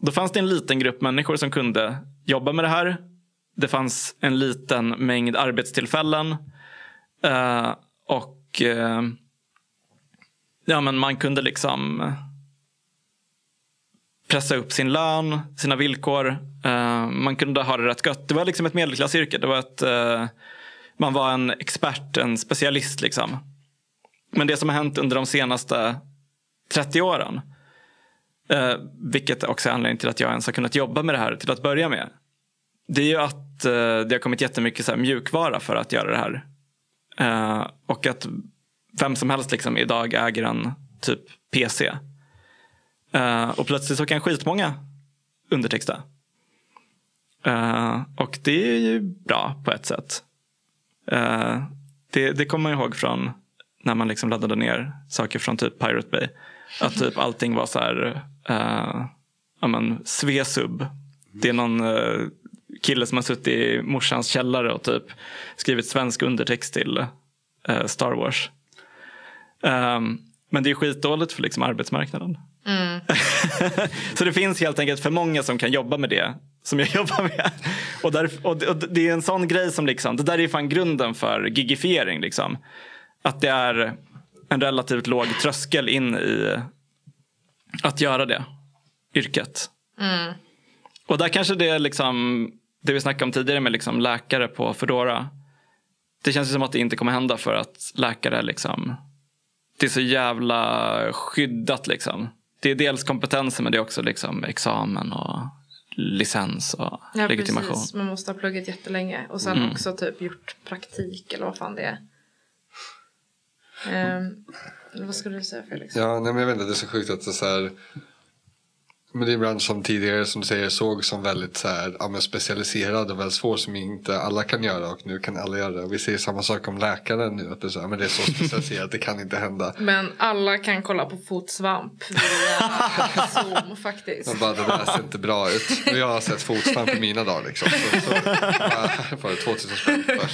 då fanns det en liten grupp människor som kunde jobba med det här. Det fanns en liten mängd arbetstillfällen. Eh, och eh, ja, men man kunde liksom eh, pressa upp sin lön, sina villkor. Eh, man kunde ha det rätt gött. Det var liksom ett medelklassyrke. Det var ett, eh, man var en expert, en specialist. liksom. Men det som har hänt under de senaste 30 åren, Eh, vilket också är anledningen till att jag ens har kunnat jobba med det här till att börja med. Det är ju att eh, det har kommit jättemycket så här mjukvara för att göra det här. Eh, och att vem som helst liksom idag äger en typ PC. Eh, och plötsligt så kan skitmånga undertexta. Eh, och det är ju bra på ett sätt. Det, det kommer man ihåg från när man liksom laddade ner saker från typ Pirate Bay. Att typ allting var så här, uh, ja men Svesub. Det är någon uh, kille som har suttit i morsans källare och typ skrivit svensk undertext till uh, Star Wars. Um, men det är skitdåligt för liksom arbetsmarknaden. Mm. så det finns helt enkelt för många som kan jobba med det som jag jobbar med. Och, där, och, och det är en sån grej som liksom, det där är fan grunden för gigifiering. Liksom. Att det är en relativt låg tröskel in i att göra det yrket. Mm. Och där kanske det är liksom, det vi snackade om tidigare med liksom läkare på Foodora. Det känns som att det inte kommer hända för att läkare liksom, det är så jävla skyddat liksom det är dels kompetensen men det är också liksom examen och licens och ja, legitimation. Precis. Man måste ha pluggat jättelänge och sen mm. också typ gjort praktik eller vad fan det är. Um, eller vad skulle du säga Felix? Liksom? Ja, nej, men jag vet inte, det är så sjukt att det är så här men det är en bransch som tidigare som du säger såg som väldigt så här, ja, specialiserad och väldigt svår som inte alla kan göra och nu kan alla göra det. Och vi ser samma sak om läkare nu att det är så, men det är så specialiserat det kan inte hända. Men alla kan kolla på fotsvamp via Zoom faktiskt. Man bara, det där ser inte bra ut. Jag har sett fotsvamp i mina dagar liksom. Så, så bara, 2000 spänn för.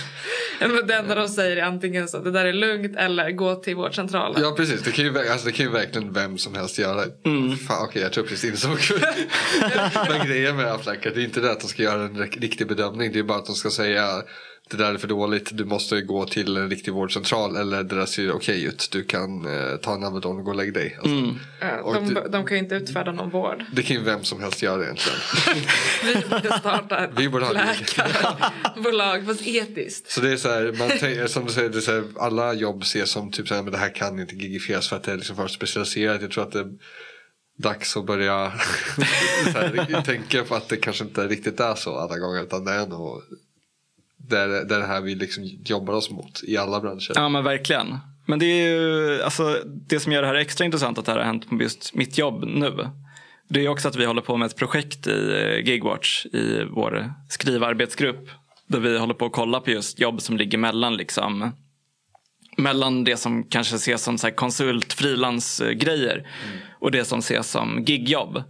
Men det enda de säger är antingen så att det där är lugnt eller gå till vårdcentralen. Ja precis, det kan ju, alltså, det kan ju verkligen vem som helst göra. Mm. Fan, okej, okay, jag tror precis insåg. Men grejen med Affleck det är inte det att de ska göra en riktig bedömning. Det är bara att de ska säga det där är för dåligt, du måste gå till en riktig vårdcentral eller det där ser okej ut, du kan eh, ta en Alvedon och gå och lägga dig. Alltså. Mm. de, det, de, kan ju inte utfärda någon vård. Det kan ju vem som helst göra egentligen. Vi borde starta ett Vi borde läkarbolag, fast etiskt. Så det är så här, man tänker, som du säger, det är så här, alla jobb ses som typ så här, men det här kan inte gigifieras för att det är liksom för specialiserat. Jag tror att det dags att börja här, tänka på att det kanske inte riktigt är så alla gånger utan det är nog det, är, det, är det här vi liksom jobbar oss mot i alla branscher. Ja men verkligen. Men det är ju alltså, det som gör det här extra intressant att det här har hänt på just mitt jobb nu. Det är också att vi håller på med ett projekt i Gigwatch i vår skrivarbetsgrupp. Där vi håller på att kolla på just jobb som ligger mellan liksom mellan det som kanske ses som så konsult frilansgrejer mm och det som ses som gigjobb.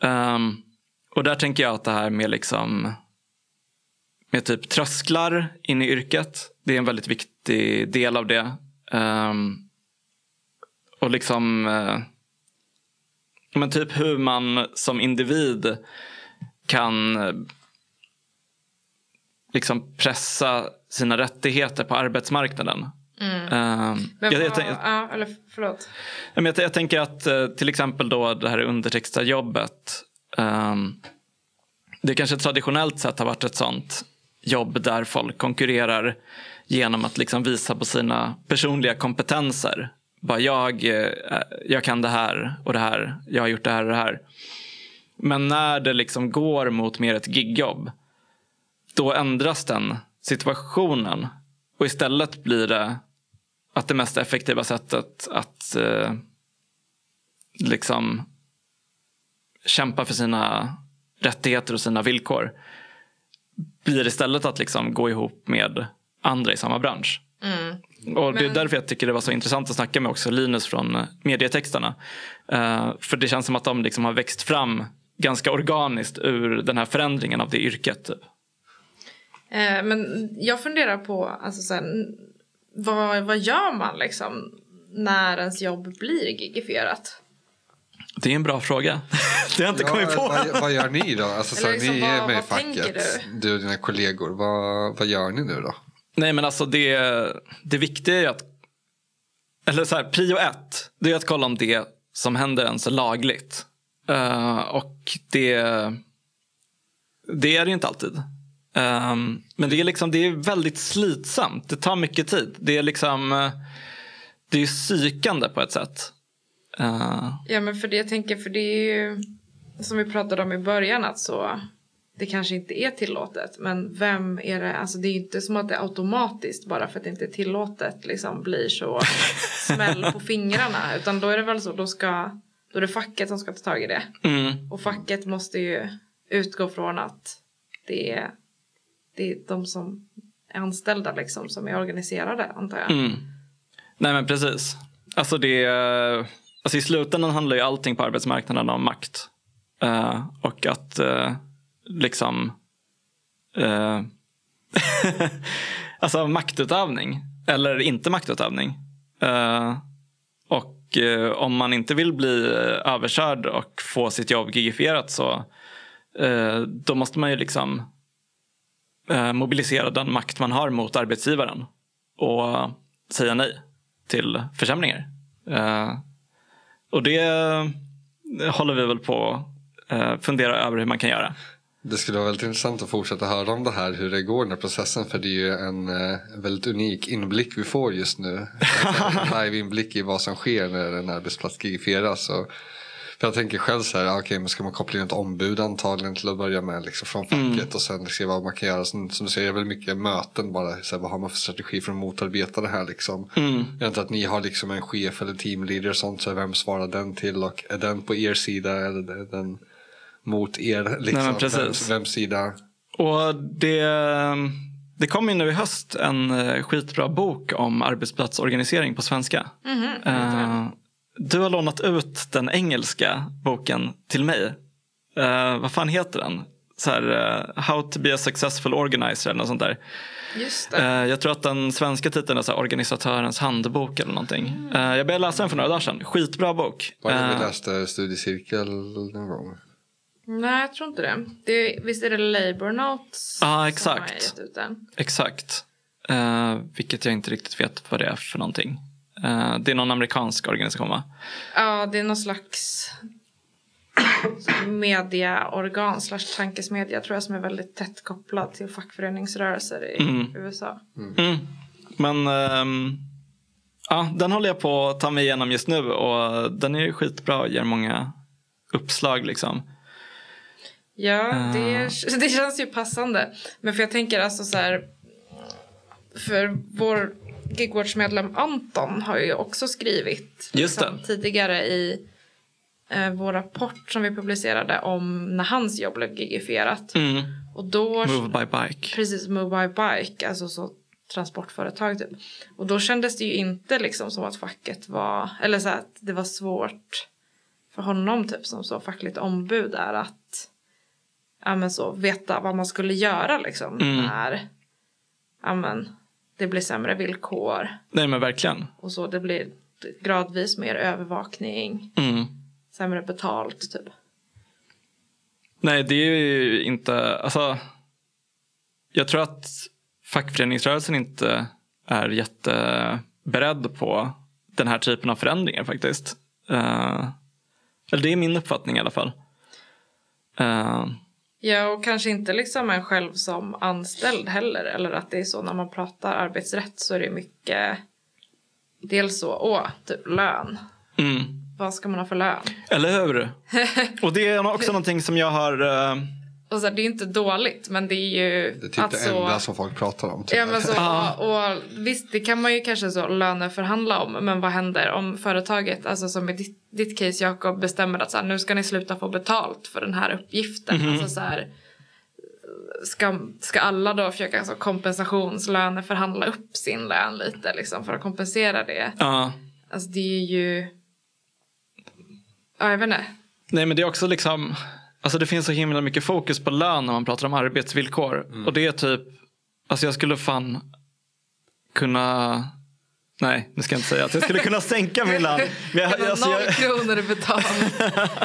Um, och där tänker jag att det här med liksom med typ trösklar in i yrket. Det är en väldigt viktig del av det. Um, och liksom uh, men typ hur man som individ kan eh, liksom pressa sina rättigheter på arbetsmarknaden. Mm. Uh, Men jag, jag, jag, ja, eller förlåt. Jag, jag, tänker att uh, till exempel då det här undertextarjobbet. Um, det kanske traditionellt sett har varit ett sånt jobb där folk konkurrerar genom att liksom visa på sina personliga kompetenser. Bara jag, eh, jag kan det här och det här, jag har gjort det här och det här. Men när det liksom går mot mer ett gigjobb, då ändras den situationen. Och istället blir det att det mest effektiva sättet att eh, liksom kämpa för sina rättigheter och sina villkor blir istället att liksom gå ihop med andra i samma bransch. Mm. Och Det är därför jag tycker det var så intressant att snacka med också Linus från medietexterna. Uh, för det känns som att de liksom har växt fram ganska organiskt ur den här förändringen av det yrket. Typ. Uh, men jag funderar på, alltså sen, vad, vad gör man liksom när ens jobb blir gigifierat? Det är en bra fråga. det har jag inte ja, kommit på. Vad, vad, gör ni då? Alltså, så liksom, ni är med i facket, du? du och dina kollegor. Vad, vad gör ni nu då? Nej men alltså det, det viktiga är att eller så här, prio ett, det är att kolla om det som händer ens är lagligt. Eh, och det, det är det ju inte alltid. Um, men det är, liksom, det är väldigt slitsamt. Det tar mycket tid. Det är liksom eh, det är psykande på ett sätt. Uh, Ja men för det jag tänker för det är ju som vi pratade om i början att så det kanske inte är tillåtet men vem är det, alltså det är ju inte som att det automatiskt bara för att det inte är tillåtet liksom blir så smäll på fingrarna utan då är det väl så då ska då är det facket som ska ta tag i det mm, och facket måste ju utgå från att det är, det är de som är anställda liksom som är organiserade antar jag. mm. Nej men precis. Alltså det, alltså I slutändan handlar ju allting på arbetsmarknaden om makt. Uh, och att uh, liksom... uh, alltså maktutövning. Eller inte maktutövning. Och om man inte vill bli överkörd och få sitt jobb gigifierat så då måste man ju liksom mobilisera den makt man har mot arbetsgivaren och säga nej till försämringar. Eh, och det håller vi väl på att eh, fundera över hur man kan göra. Det skulle vara väldigt intressant att fortsätta höra om det här, hur det går den här processen. För det är ju en eh, väldigt unik inblick vi får just nu. En live inblick i vad som sker när en arbetsplats gigifieras. Och för jag tänker själv så här, okej, men ska man koppla in ett ombud antagligen till att börja med liksom från facket och sen se vad man kan göra. Sen, som du säger, det är väl mycket möten bara. Så här, vad har man för strategi för att motarbeta det här liksom. Jag antar att ni har liksom en chef eller teamleader och sånt. Så vem svarar den till och är den på er sida eller är den mot er? Liksom, precis. Vems, vems sida? Och det, det kommer ju nu i höst en eh, skitbra bok om arbetsplatsorganisering på svenska. Eh, du har lånat ut den engelska boken till mig. Eh, vad fan heter den? Så här, eh, How to be a successful organizer eller något sånt där. Just det. Eh, jag tror att den svenska titeln är så här, organisatörens handbok eller någonting. Eh, jag började läsa den för några dagar sedan. Skitbra bok. Var det vi läste studiecirkel någon gång? Nej, jag tror inte det. det är, visst är det Labour Notes Ja, som har exakt. gett ut den? Exakt. Vilket jag inte riktigt vet vad det är för någonting. Eh, det är någon amerikansk organisation va? Ja, det är någon slags mediaorgan slash tankesmedja tror jag som är väldigt tätt kopplad till fackföreningsrörelser i USA. Mm. Men ehm, ja, den håller jag på att ta mig igenom just nu och den är skitbra och ger många uppslag liksom. Ja, det, det känns ju passande. Men för jag tänker alltså så här. För vår Gigwatch-medlem Anton har ju också skrivit liksom, tidigare i eh, vår rapport som vi publicerade om när hans jobb blev gigifierat. Mm. Och då, Move by bike. precis, Move by Bike, alltså så transportföretag typ. Och då kändes det ju inte liksom som att facket var, eller så att det var svårt för honom typ som så fackligt ombud där att ja, men så, veta vad man skulle göra liksom Mm. när ja, men, det blir sämre villkor Nej men verkligen. och så det blir gradvis mer övervakning, Mm. sämre betalt typ. Nej det är ju inte, alltså. Jag tror att fackföreningsrörelsen inte är jätteberedd på den här typen av förändringar faktiskt. Eh, eller det är min uppfattning i alla fall. Eh, Ja, och kanske inte liksom en själv som anställd heller. Eller att det är så när man pratar arbetsrätt så är det mycket dels så, åh, typ lön. mm. Vad ska man ha för lön? Eller hur? Och det är också någonting som jag har... eh, Och så här, det är inte dåligt, men det är ju Det är typ att det enda som folk pratar om. typ. Ja, men så, Ja. och, och visst, det kan man ju kanske så löneförhandla om. Men vad händer om företaget, alltså som i ditt, ditt case Jakob, bestämmer att så här, nu ska ni sluta få betalt för den här uppgiften. Mhm. Alltså så här, ska, ska alla då försöka alltså, kompensationslöneförhandla upp sin lön lite liksom, för att kompensera det? ja. Alltså det är ju... Ja, jag vet inte. Nej men det är också liksom, alltså det finns så himla mycket fokus på lön när man pratar om arbetsvillkor. Och det är typ, alltså jag skulle fan kunna Nej, nu ska jag inte säga att jag skulle kunna sänka min lön. Jag- ha alltså, noll jag- kronor i betalning.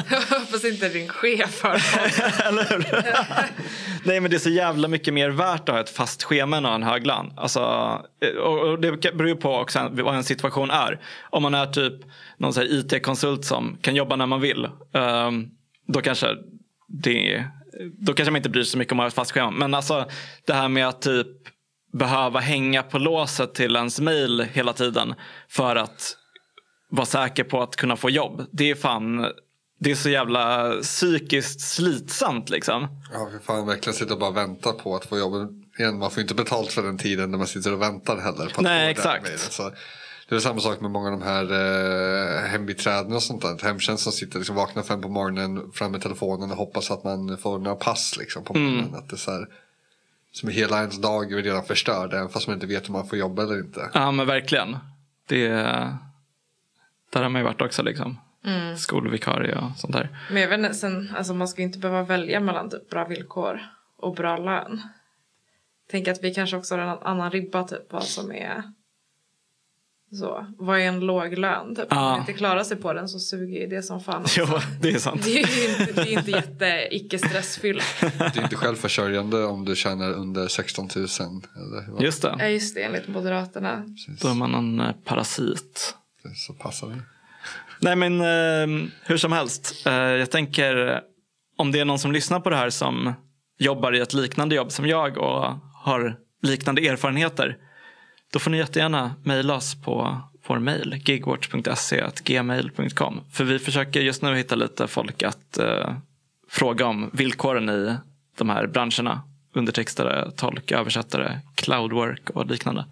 Jag hoppas inte din chef hör. Eller hur? Nej men det är så jävla mycket mer värt att ha ett fast schema än att ha en hög lön. Alltså, och och det beror på också vad en situation är. Om man är typ någon IT-konsult som kan jobba när man vill. ehm, då kanske det då kanske man inte bryr sig så mycket om att ha ett fast schema. Men alltså det här med att typ behöva hänga på låset till ens mail hela tiden för att vara säker på att kunna få jobb. Det är fan det är så jävla psykiskt slitsamt liksom. Ja, för fan verkligen sitta och bara vänta på att få jobb. Igen, man får inte betalt för den tiden när man sitter och väntar heller. På att Nej, exakt. Det är samma sak med många av de här eh, hembiträden och sånt där. Hemtjänst som sitter liksom vaknar fem på morgonen fram med telefonen och hoppas att man får några pass liksom, på Mm. morgonen. Att det är så här, som hela ens dag är redan förstörd även fast man inte vet om man får jobba eller inte. Ja men verkligen. Det, där har man ju varit också liksom. Mm. Skolvikarie och sånt där. Men jag vet inte, sen, alltså man ska ju inte behöva välja mellan typ bra villkor och bra lön. Tänk att vi kanske också har en annan ribba typ vad som är så. Vad är en låg lön? Typ. Om Ja. man inte klarar sig på den så suger ju det som fan. också. Jo, det är sant. Det är ju inte, det är inte jätte icke stressfyllt. Det är inte självförsörjande om du tjänar under 16 000. Eller vad Just Ja det. just det, enligt Moderaterna. precis. Då är man en eh, parasit. Så passar det. Nej men eh, hur som helst. Eh, jag tänker eh, om det är någon som lyssnar på det här som jobbar i ett liknande jobb som jag och har liknande erfarenheter. Då får ni jättegärna mejla oss på vår mejl gigwatch.se gmail.com. För vi försöker just nu hitta lite folk att eh, fråga om villkoren i de här branscherna. Undertextare, tolk, översättare, cloudwork och liknande.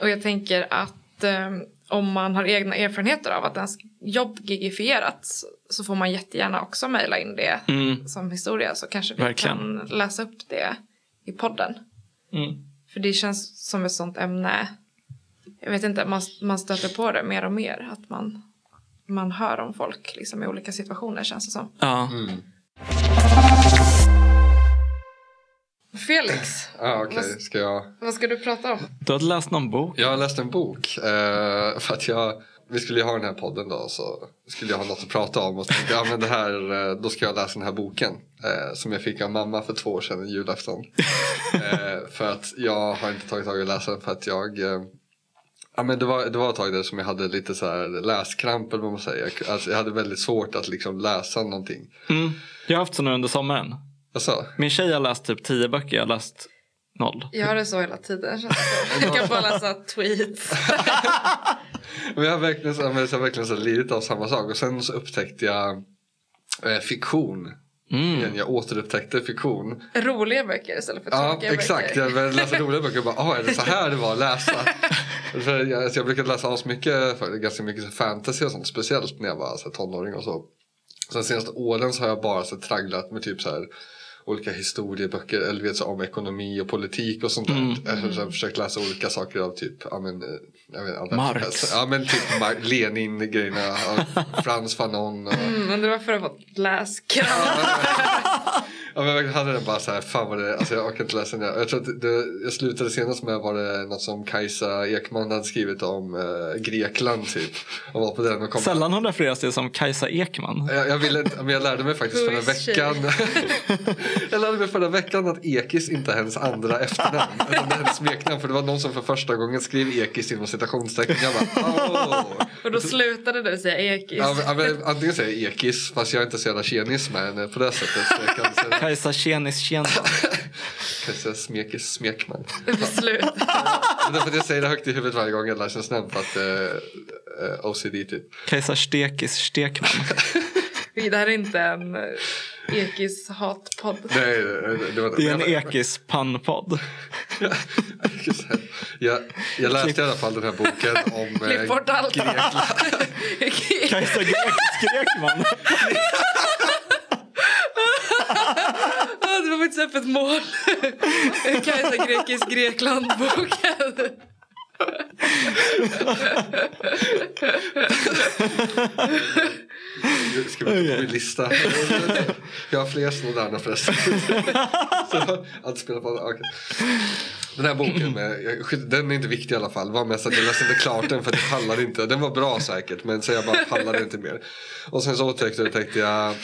Och jag tänker att eh, om man har egna erfarenheter av att ens jobb gigifierats så får man jättegärna också mejla in det Mm. som historia så kanske vi Verkligen. kan läsa upp det i podden. Mm. För det känns som ett sånt ämne. Jag vet inte, man, man stöter på det mer och mer. Att man, man hör om folk liksom, i olika situationer känns det som. Ja. Felix, Ah, Vad- ska jag... vad ska du prata om? Du har läst någon bok? Jag har läst en bok. Eh, för att jag, vi skulle ju ha den här podden då. Så skulle jag ha något att prata om. Och så tänkte jag, ja, men det här, eh, då ska jag läsa den här boken. Eh, som jag fick av mamma för två år sedan, julafton. eh, för att jag har inte tagit tag i att läsa den. För att jag... Eh, ja, men det, var, det var ett tag där som jag hade lite så här läskramp eller vad man säger. Alltså, jag hade väldigt svårt att liksom läsa någonting. Mm. Jag har haft så nu under sommaren. Alltså, Min tjej har läst typ tio böcker, jag har läst noll. Jag har det så hela tiden. Jag kan bara läsa tweets. Men jag har verkligen, så- jag har verkligen så lidit av samma sak. Och sen så upptäckte jag eh, fiktion. Mm. Igen, jag återupptäckte fiktion. Roliga böcker istället för Ja, tråkiga exakt. böcker. Jag började läsa roliga böcker och bara, ah, är det så här det var att läsa? För jag, alltså jag brukade läsa asmycket, för, ganska mycket fantasy och sånt. Speciellt när jag var så här, tonåring och så. De senaste åren så har jag bara så här, tragglat med typ så här olika historieböcker eller vet, så, om ekonomi och politik och sånt där. Mm. Jag har här försökt läsa olika saker av typ, ja men, eh, vet, Marx. Ja men typ Lenin-grejerna, Frans Fanon och Mm, men det var för att få läskramp. Ja men jag hade den bara så här, fan vad det, alltså jag orkar inte läsa den. Jag tror att det, jag slutade senast med var det något som Kajsa Ekman hade skrivit om eh, Grekland typ. Och var på den och kom. Sällan hon refereras till som Kajsa Ekman. Jag, jag, ville, men jag lärde mig faktiskt förra veckan. jag lärde mig förra veckan att Ekis inte är hennes andra efternamn. Utan det är hennes smeknamn. För det var någon som för första gången skrev Ekis inom citationstecken. Jag bara, åh. Och då slutade du säga ekis. Ja, men, antingen säger jag Ekis fast jag är inte så jävla tjenis med henne på det sättet. Så jag kan säga, Kajsa Tjenis Tjenman. kan säga smekis smekman. Slut. Men det är för att jag säger det högt i huvudet varje gång jag lär känns nämnt att eh, eh, OCD typ. Kajsa Stekis Stekman. Det här är inte en eh, ekis hatpodd. Nej, det, det var Det är en men jag- jag, läste i alla fall den här boken om Klipp eh, bort allt. Grekland. Kajsa Grekisk Grekman. Det var faktiskt öppet mål. Kajsa Grekisk Grekland-boken. Ska vi på min lista? Jag har fler sådana förresten. Så, att spela på, okay. Den här boken, med, den är inte viktig i alla fall. var mest att jag läste inte klart den för att jag pallade inte. Den var bra säkert men så jag bara pallade inte mer. Och sen så jag, tänkte jag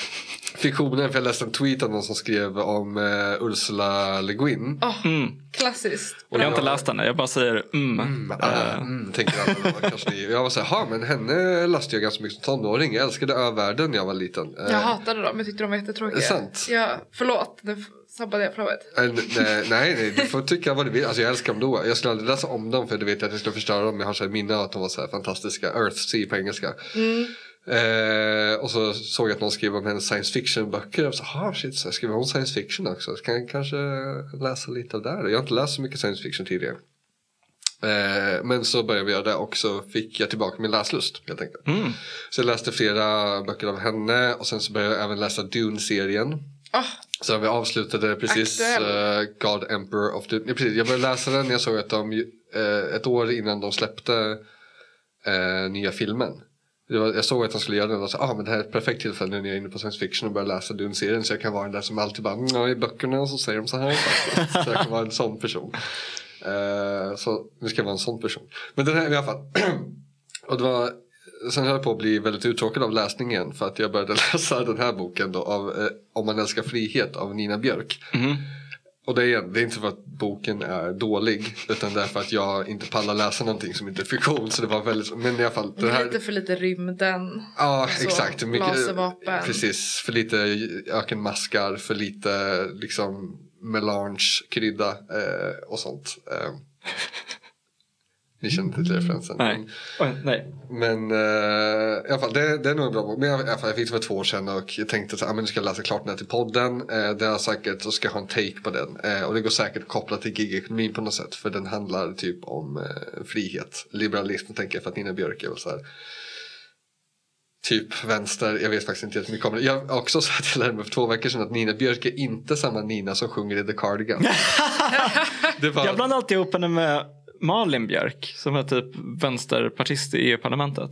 fiktionen för jag läste en tweet av någon som skrev om eh, Ursula Le Guin. Åh, Mm. Klassiskt. Jag har inte läst henne, jag bara säger mm. Mm, ah, mm, tänker alla, kanske ni. Jag var så här, "Ha, men henne läste jag ganska mycket som tonåring. Jag älskade övärlden när jag var liten. Eh, Jag hatade dem, jag tyckte de var jättetråkiga. Sant? Ja, förlåt, nu sabbade jag flowet. Eh, nej, nej, du får tycka vad du vill. Alltså, jag älskar dem då. Jag skulle aldrig läsa om dem för du vet att jag skulle förstöra dem. Jag har så här minne av att de var så här fantastiska. Earthsea på engelska. Eh, och så såg jag att någon skrev om hennes science fiction böcker. Jag var så "Ah, shit, så jag skriver hon science fiction också. Så kan jag kanske läsa lite av det. här. Jag har inte läst så mycket science fiction tidigare. Eh, men så började vi göra det och så fick jag tillbaka min läslust helt enkelt. Mm. Så jag läste flera böcker av henne och sen så började jag även läsa Dune-serien. Åh, Så vi avslutade precis eh, God Emperor of the... Ja, precis, jag började läsa den när jag såg att de uh, ett år innan de släppte eh, nya filmen. Det var, jag såg att han skulle göra den och sa ah, men det här är ett perfekt tillfälle nu när jag är inne på science fiction och börjar läsa Dune-serien så jag kan vara den där som alltid bara "Mm, i böckerna så säger de så här faktiskt. Så jag kan vara en sån person. Uh, så nu ska jag vara en sån person. Men den här i alla fall. och det var Sen höll jag på att bli väldigt uttråkad av läsningen för att jag började läsa den här boken då av eh, Om man älskar frihet av Nina Björk. Mhm. Och det är, det är inte för att boken är dålig utan det är för att jag inte pallar läsa någonting som inte är fiktion. Så det var väldigt, men i alla fall. Det här, Lite för lite rymden. ja så, exakt. laservapen. Precis, för lite ökenmaskar, för lite liksom melange, krydda eh, och sånt. Eh, ni känner inte till referensen. Nej. Men- nej. men eh, i alla fall, det, det är nog en bra bok. Men jag, i alla fall, jag fick det för två år sedan och jag tänkte att ah, men nu ska jag läsa klart den här till podden. Eh, det är säkert, så ska jag ha en take på den. Eh, och det går säkert att koppla till gigekonomin på något sätt. För den handlar typ om eh, frihet. Liberalism tänker jag för att Nina Björk är väl så här. Typ vänster, jag vet faktiskt inte jättemycket om det. Jag har också sagt till henne för två veckor sedan att Nina Björk är inte samma Nina som sjunger i The Cardigan. det var, Jag blandar alltid ihop henne med Malin Björk som är typ vänsterpartist i EU-parlamentet.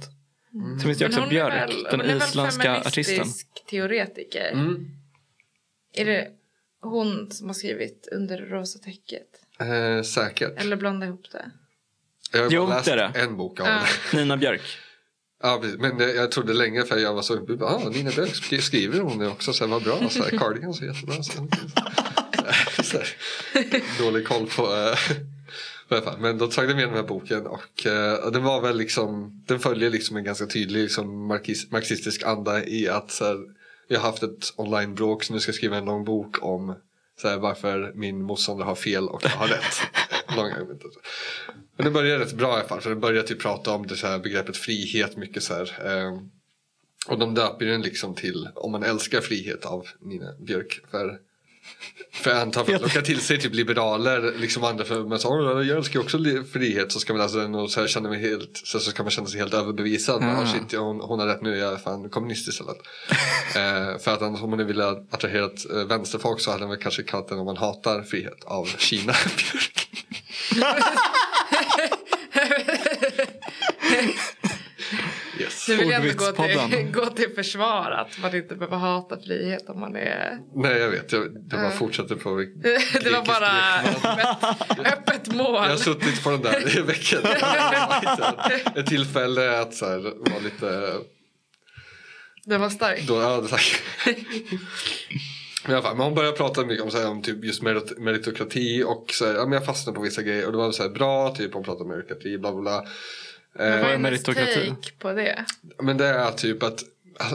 Finns det Men också är Björk, väl- den hon är väl isländska artisten. teoretiker. mm, Är det hon som har skrivit Under rosa täcket? eh, säkert. Eller blanda ihop det? Jag har Jo, bara läst det är det. en bok av Ja. henne. Nina Björk. Ja, men jag, jag trodde länge för jag var så ah, Nina Björk sk- skriver hon det också, så här, vad bra, så här, Cardigan så jättebra. Så, här, så här, dålig koll på Men då tog jag med den här boken och eh, den var väl liksom, den följer liksom en ganska tydlig liksom, marxis, marxistisk anda i att så här, jag har haft ett online-bråk så nu ska jag skriva en lång bok om så här, varför min motståndare har fel och jag har rätt. Lång. Men den börjar rätt bra i alla fall. För den börjar typ prata om det så här begreppet frihet mycket så här. Eh, och de döper den liksom till Om man älskar frihet av Nina Björk. För, för jag antar för att locka till sig typ liberaler liksom andra för men så, "Åh, jag älskar också frihet så ska man den och så här känna mig helt så, så ska man känna sig helt överbevisad. Ah. Ah. Shit, hon, hon har rätt nu, jag är fan kommunist istället. eh, för att annars om man ville attrahera ett eh, vänsterfolk så hade man väl kanske kallat den om man hatar frihet av Kina Björk. Yes. Nu vill jag inte gå till, gå till försvar att man inte behöver hata frihet om man är... Nej jag vet, jag, det bara fortsätter på Det var grekisk bara öppet, öppet mål. Jag har suttit på den där i veckan. Ett tillfälle att så här, vara lite... Den var stark. Då, ja, tack. Men, i alla fall, men hon började prata mycket om, så här, om typ just merit meritokrati och så här, ja, men jag fastnade på vissa grejer och det var så här, bra, typ hon pratade om meritokrati, bla bla bla. Vad Eh, är är meritokrati? på det? men det är typ att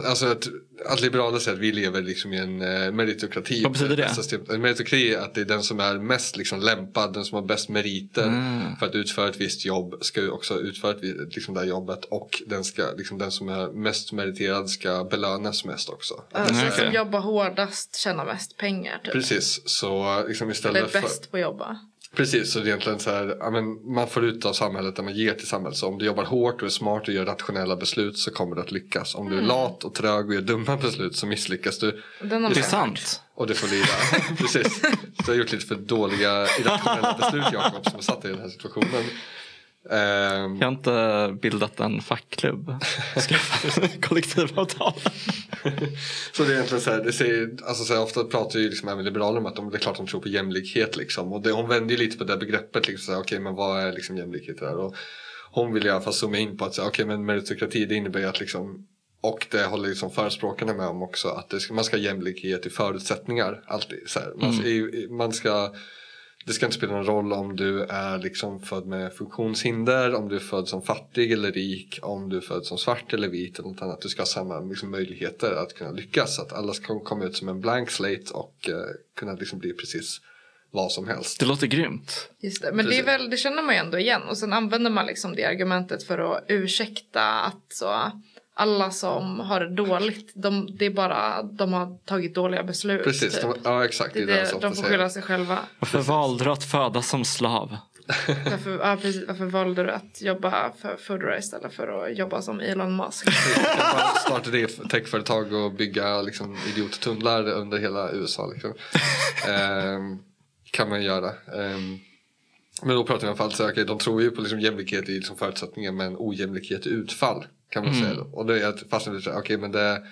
Alltså att, att liberaler säger att vi lever liksom i en eh, meritokrati. Vad betyder det? System. En meritokrati är att det är den som är mest liksom, lämpad, den som har bäst meriter Mm. för att utföra ett visst jobb ska ju också utföra ett, liksom, det här jobbet och den, ska, liksom, den som är mest meriterad ska belönas mest också. Alltså, Mm. Som jobbar hårdast tjänar mest pengar. Typ. Precis, så liksom Eller istället är för... bäst på att jobba. Precis, så det är egentligen så här, ja, men man får ut av samhället det man ger till samhället. Så om du jobbar hårt och är smart och gör rationella beslut så kommer du att lyckas. Om du är lat och trög och gör dumma beslut så misslyckas du Den Det är sant. och du får lida. Precis. Så jag har gjort lite för dåliga irrationella beslut Jakob som har satt dig i den här situationen. Ehm, Jag har inte bildat en fackklubb. Kollektivavtal. så det är egentligen så här, det säger, alltså så här, ofta pratar ju liksom även liberaler om att de, det är klart de tror på jämlikhet liksom. Och det, hon vänder ju lite på det begreppet liksom, så här, okej men vad är liksom jämlikhet där? Och hon vill i alla fall zooma in på att säga, okej men meritokrati det innebär att liksom och det håller liksom förespråkarna med om också att det man ska ha jämlikhet i förutsättningar alltid. Så här. Man, i- man ska det ska inte spela någon roll om du är liksom född med funktionshinder, om du är född som fattig eller rik, om du är född som svart eller vit eller något annat. Du ska ha samma liksom, möjligheter att kunna lyckas. Att alla ska komma ut som en blank slate och eh, kunna liksom bli precis vad som helst. Det låter grymt. Just det. Men det, väl, det känner man ju ändå igen. Och sen använder man liksom det argumentet för att ursäkta att så alla som har det dåligt, de, det är bara de har tagit dåliga beslut. Precis, typ. de, ja exakt. det är det det, som de får säger. skylla sig själva. Varför valde du att födas som slav? Varför, ja, precis, varför valde du att jobba för Foodora istället för att jobba som Elon Musk? Starta ett techföretag och bygga liksom, idiottunnlar under hela USA. Liksom. Ehm, kan man göra. Ehm, men då pratar vi alla fall så okej, de tror ju på liksom jämlikhet i liksom förutsättningar men ojämlikhet i utfall. Kan man säga då. Och det är att fast det är så här, okej men det,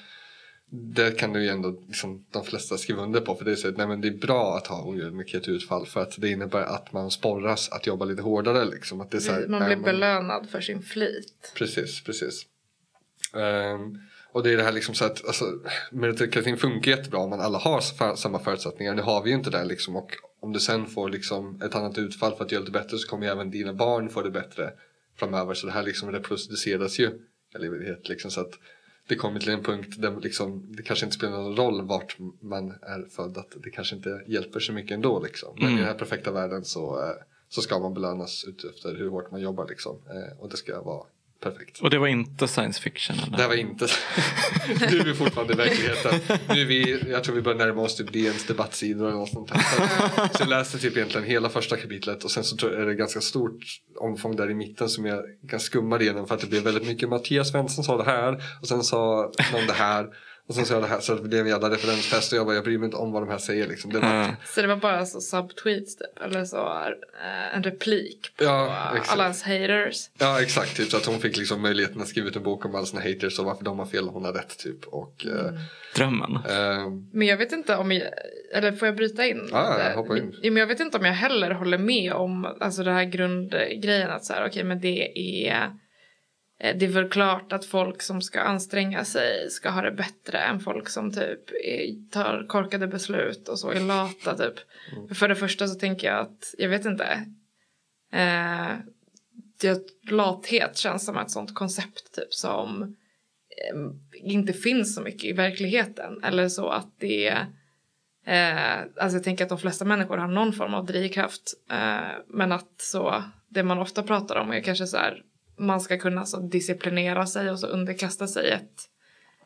det kan du ju ändå liksom, de flesta skriva under på. För det är, så, att, nej, men det är bra att ha ojämlikhet i utfall för att det innebär att man sporras att jobba lite hårdare. Liksom. Att det är så här, Man blir belönad för sin flit. Precis, precis. Ehm, och det är det här liksom så att alltså, meritokratin funkar jättebra om man alla har för, samma förutsättningar. Nu har vi ju inte det liksom och om du sen får liksom ett annat utfall för att göra lite bättre så kommer ju även dina barn få det bättre framöver. Så det här liksom reproduceras ju evighet liksom så att det kommer till en punkt där liksom, det kanske inte spelar någon roll vart man är född. Att det kanske inte hjälper så mycket ändå liksom. Men i den här perfekta världen så, eh, så ska man belönas ut efter hur hårt man jobbar liksom. Eh, och det ska vara perfekt. Och det var inte science fiction? Eller? Det var inte Nu är vi fortfarande i verkligheten. Nu vi, jag tror vi börjar närma oss typ DNs debattsidor eller något sånt här. Så jag läste typ egentligen hela första kapitlet och sen så är det ganska stort omfång där i mitten som jag kan skumma igenom för att det blev väldigt mycket Mattias Svensson sa det här och sen sa någon det här och sen sa jag det här så det blev en jävla referensfest och jag bara jag bryr mig inte om vad de här säger liksom. Det var, Mm. Så det var bara så subtweets typ, eller så eh, en replik på Ja, alla hans haters. Ja exakt, typ, så att hon fick liksom möjligheten att skriva ut en bok om alla sina haters och varför de har fel och hon har rätt typ. Och, Mm. Drömmen. eh, eh, Men jag vet inte om jag, eller får jag bryta in? Ja, hoppa in. Men jag vet inte om jag heller håller med om alltså det här grundgrejen att så här, okej men det är eh, det är väl klart att folk som ska anstränga sig ska ha det bättre än folk som typ tar korkade beslut och så är lata typ. Mm. För det första så tänker jag att, jag vet inte. Eh, det, lathet känns som ett sånt koncept typ som eh, inte finns så mycket i verkligheten. Eller så att det är... Eh, alltså jag tänker att de flesta människor har någon form av drivkraft. Eh, men att så, det man ofta pratar om är kanske så här, man ska kunna så disciplinera sig och så underkasta sig ett,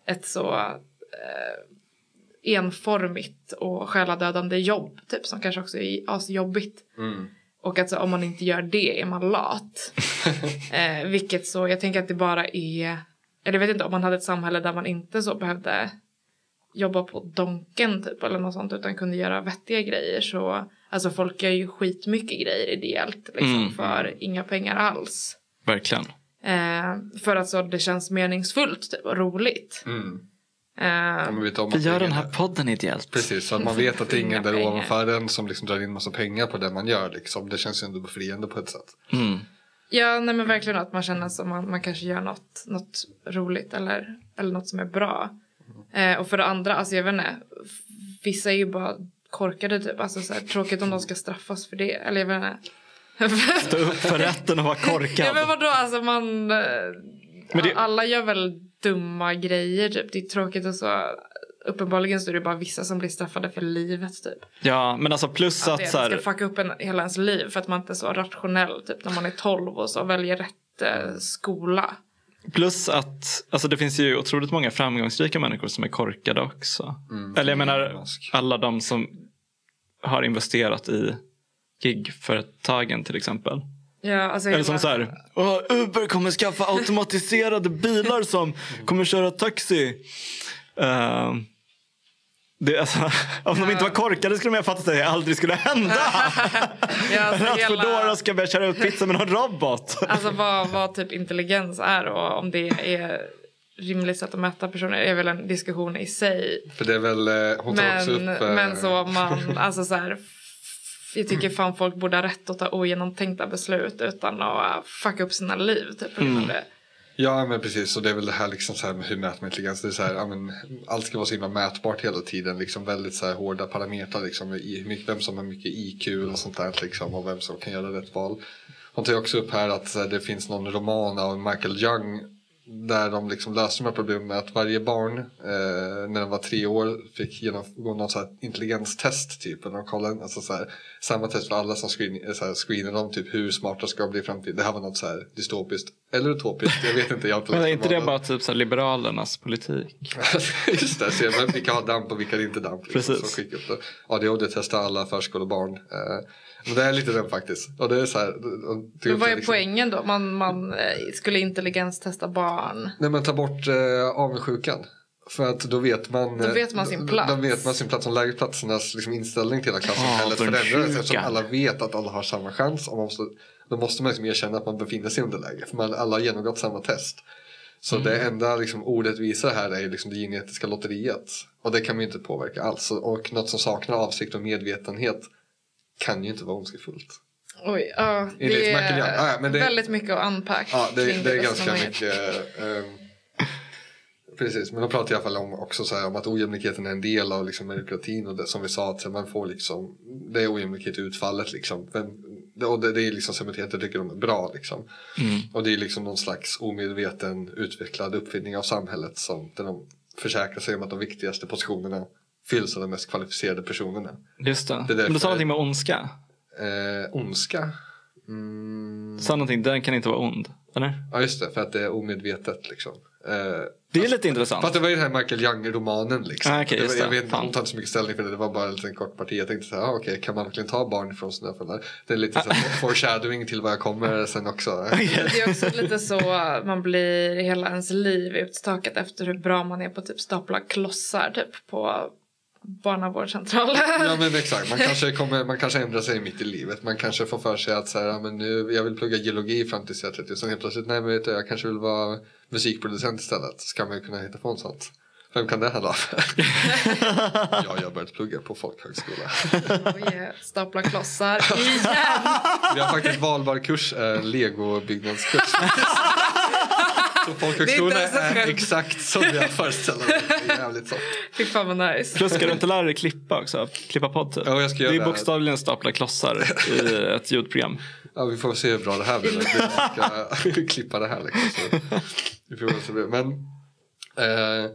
ett så eh, enformigt och själadödande jobb typ som kanske också är asjobbigt. mm. Och att så, om man inte gör det är man lat. eh, vilket så, jag tänker att det bara är... Eller jag vet inte om man hade ett samhälle där man inte så behövde jobba på donken typ eller något sånt utan kunde göra vettiga grejer så... Alltså folk gör ju skitmycket grejer ideellt liksom Mm. för inga pengar alls. Verkligen. Eh, för att så det känns meningsfullt typ, och roligt. Mm. Eh, Vi att gör den här podden ideellt. Precis, så att man vet att det är ingen där pengar. ovanför en som liksom drar in massa pengar på det man gör. Liksom. Det känns ju ändå befriande på ett sätt. Mm. Ja, nej men verkligen att man känner som man, man kanske gör något, något roligt eller, eller något som är bra. Eh, och för det andra, alltså jag vet inte, vissa är ju bara korkade typ. Alltså så här, tråkigt om de ska straffas för det. Eller jag vet inte. Stå upp för rätten och vara ja korkad. men vadå, alltså man... eh, Men det- Alla gör väl dumma grejer typ. Det är tråkigt och så. Uppenbarligen så är det bara vissa som blir straffade för livet typ. Ja, men alltså plus Att att det så ska här, fucka upp en, hela ens liv för att man inte är så rationell typ när man är 12 och så väljer rätt eh, skola. plus att alltså det finns ju otroligt många framgångsrika människor som är korkade också. Eller jag menar alla de som har investerat i gigföretagen till exempel. Ja, alltså Eller som så här, "Åh, Uber kommer skaffa automatiserade bilar som kommer köra taxi. Ehm, det, alltså, om de inte var korkade skulle man fatta att det aldrig skulle hända. Ja, alltså, att hela, Foodora ska börja köra upp pizza med någon robot. alltså vad, vad typ intelligens är och om det är rimligt sätt att mäta personer är väl en diskussion i sig. För det är väl, eh, hon tar Men, också upp... eh, men så man, alltså så här, jag tycker fan folk borde ha rätt att ta ogenomtänkta beslut utan att uh, fucka upp sina liv. Typ, det. Ja men precis och det är väl det här liksom så här med hur mäter man intelligens. Det är så här, ja, men, allt ska vara så himla mätbart hela tiden. Liksom väldigt så här hårda parametrar liksom. Mycket, vem som har mycket IQ och sånt där liksom. Och vem som kan göra rätt val. Hon tar också upp här att här, det finns någon roman av Michael Young. Där de liksom löste de här problemen med att varje barn eh, när de var tre år fick genomgå någon så intelligenstest typ. När de kollade, alltså så här, samma test för alla som screen, så här, screenade om typ hur smarta ska de bli i framtiden. Det här var något så här dystopiskt. Eller utopiskt, jag vet inte. Jag inte Men är inte det bara typ så liberalernas politik? Just det, se vem- vilka har damp och vilka har inte damp. Liksom, Precis. skicka upp det. ADHD testar alla förskolebarn. Eh, det är lite den faktiskt. Och det är så här, Men vad är liksom- poängen då? Man, man eh, skulle intelligenstesta barn. Nej men ta bort eh, avundsjukan. För att då vet man, Då eh, vet man sin då- plats. Då vet man sin plats. Om lägerplatsernas liksom, inställning till hela klassamhället Avundsjuka. förändras eftersom alla vet att alla har samma chans. Och man måste, då måste man liksom erkänna att man befinner sig i underläge. För man, alla har genomgått samma test. Så det enda liksom, orättvisa här är liksom det genetiska lotteriet. Och det kan man ju inte påverka alls. Och något som saknar avsikt och medvetenhet kan ju inte vara ondskefullt. Oj, ja, det Young. Ah, ja, är men det- väldigt mycket att unpack. Ja, det, det är ganska mycket. ehm, precis, men de pratar i alla fall om, också så här, om att ojämlikheten är en del av liksom, meritokratin och det, som vi sa att man får liksom, det är ojämlikhet i utfallet liksom. Vem, det, och det, det är liksom cementerat, det tycker de är bra liksom. Mm. Och det är liksom någon slags omedveten utvecklad uppfinning av samhället som där de försäkrar sig om att de viktigaste positionerna fylls av de mest kvalificerade personerna. Just det. Det är Men du sa någonting med ondska. Eh, ondska? Mm, Du sa någonting, den kan inte vara ond. Eller? ja just det, för att det är omedvetet liksom. Eh, Det är lite intressant. Fast det var ju den här Michael Young-romanen liksom. Ah, okej, det var, jag vet inte, hon tar inte så mycket ställning för det, det var bara en liten kort parti. Jag tänkte så här, ah, okej, kan man verkligen ta barn från sina föräldrar? Det är lite så här, foreshadowing till vad jag kommer sen också. Det är också lite så man blir hela ens liv utstakat efter hur bra man är på typ stapla klossar typ på barnavårdscentralen. Ja men exakt, man kanske, kommer, man kanske ändrar sig mitt i livet. Man kanske får för sig att så här, ja, men nu, jag vill plugga geologi fram tills jag är 30. Sen helt plötsligt, nej men vet du, jag kanske vill vara musikproducent istället. Så kan man ju kunna hitta på något sånt. Vem kan det handla om? ja, jag har börjat plugga på folkhögskola. Oj, stapla klossar igen. Vi har faktiskt valbar kurs, eh, legobyggnadskurs. Så folkhögskola är är exakt som jag föreställer mig. Det är jävligt soft. Fy fan vad nice. Plus ska du inte lära dig klippa också? Klippa podd typ. Ja, jag ska göra det är bokstavligen stapla klossar i ett ljudprogram. Ja, vi får se hur bra det här blir. Vi ska klippa det här liksom. Så. Men, eh,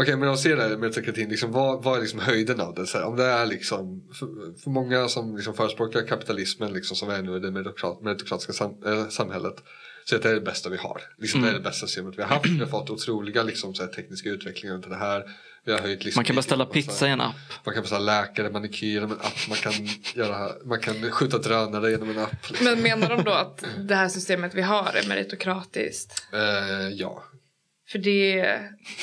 Okej, men om ser det här med meritokratin, liksom, vad, vad är liksom höjden av det? Så här, om det är liksom, för, för många som liksom förespråkar kapitalismen liksom, som är nu i det meritokrat, meritokratiska sam, eh, samhället så att det är det bästa vi har. Liksom, Det är det bästa systemet vi har haft. Vi har fått otroliga liksom, så här, tekniska utvecklingar under det här. Vi har höjt, liksom, Man kan beställa pizza i en app. Man kan beställa läkare, manikyr genom en app. Man kan, göra, man kan skjuta drönare genom en app. Liksom. Men menar de då att det här systemet vi har är meritokratiskt? Eh, ja. För det,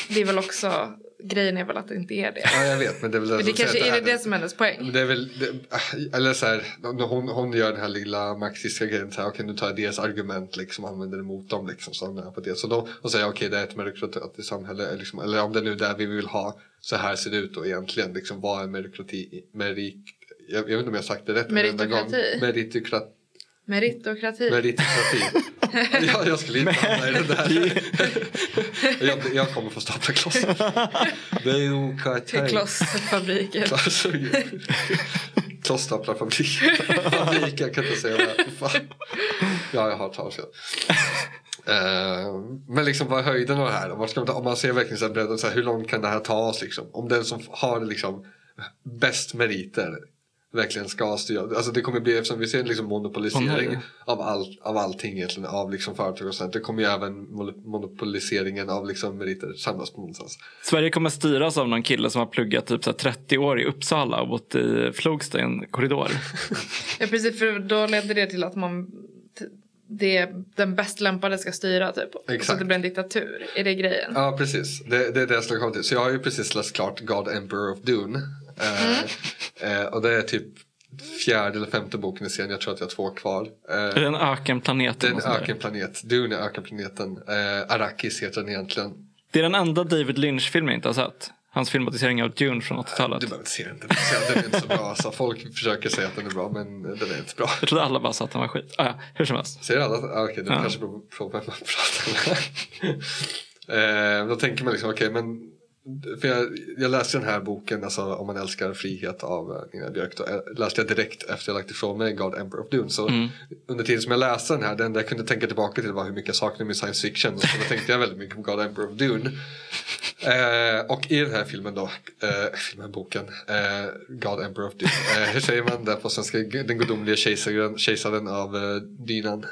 det är väl också, grejen är väl att det inte är det. ja, jag vet. Men det är väl det Men det kanske är det, det som är hennes poäng. Det är väl, det, äh, eller så här, hon, hon gör den här lilla marxistiska grejen, så här, okej nu tar jag deras argument liksom, och använder det mot dem liksom, så de är på det. Så då och säger okej det är ett meritokratiskt samhälle, liksom, eller om det nu är där vi vill ha, så här ser det ut då egentligen, liksom, vad är meritokrati, merit, jag, jag vet inte om jag sagt det rätt. gång. Meritokrati? Meritokrat, Meritokrati. meritokrati. ja, jag skulle inte hamna i det där. jag, jag kommer få stapla klossar. Meritokrati. Till klossfabriken. Alltså, Klosstaplarfabrik. Fabrik, jag kan inte säga det. Fan. Ja, jag har taget. Uh, men liksom vad är höjden av det här? Ska man ta, om man ser verkligen så här bredden, så här, hur långt kan det här ta oss? Liksom? Om den som har liksom bäst meriter verkligen ska styra. Alltså det kommer bli, eftersom vi ser liksom monopolisering av, all, av allting egentligen, av liksom företag och sånt. Det kommer ju även mon- monopoliseringen av liksom meriter samlas på någonstans. Sverige kommer styras av någon kille som har pluggat typ så här 30 år i Uppsala och bott i Flogsta i en korridor. Ja, precis, för då leder det till att man det den bäst lämpade ska styra typ. Och så Exakt. att det blir en diktatur. Är det grejen? Ja precis, det, det är det jag skulle komma till. Så jag har ju precis läst klart God Emperor of Dune. Eh, och det är typ fjärde eller femte boken i serien, jag tror att jag har två kvar. Eh, Är det en ökenplanet? det är eller en något sånt där? ökenplanet, Dune är ökenplaneten. Eh, Arrakis heter den egentligen. Det är den enda David Lynch-film jag inte har sett. Hans filmatisering av Dune från 80-talet. Du behöver inte se den. Den är, den inte så bra. Alltså, folk försöker säga att den är bra men den är inte bra. Jag trodde alla bara sa att den var skit. Ah, ja, hur som helst. Säger alla? Ah, Okej, det Ja. kanske beror på vem man pratar med. eh, då tänker man liksom, okej men för jag, jag läste den här boken, alltså Om man älskar frihet av eh, Nina Björk. Då, eh, läste jag direkt efter jag lagt ifrån mig God Emperor of Dune. Så Mm. under tiden som jag läste den här, det enda jag kunde tänka tillbaka till var hur mycket jag saknade med science fiction. Så då tänkte jag väldigt mycket på God Emperor of Dune. Eh, och i den här filmen då, eh, filmen, boken, eh, God Emperor of Dune. Eh, hur säger man det på svenska? Den gudomliga kejsaren, kejsaren av eh, dynan.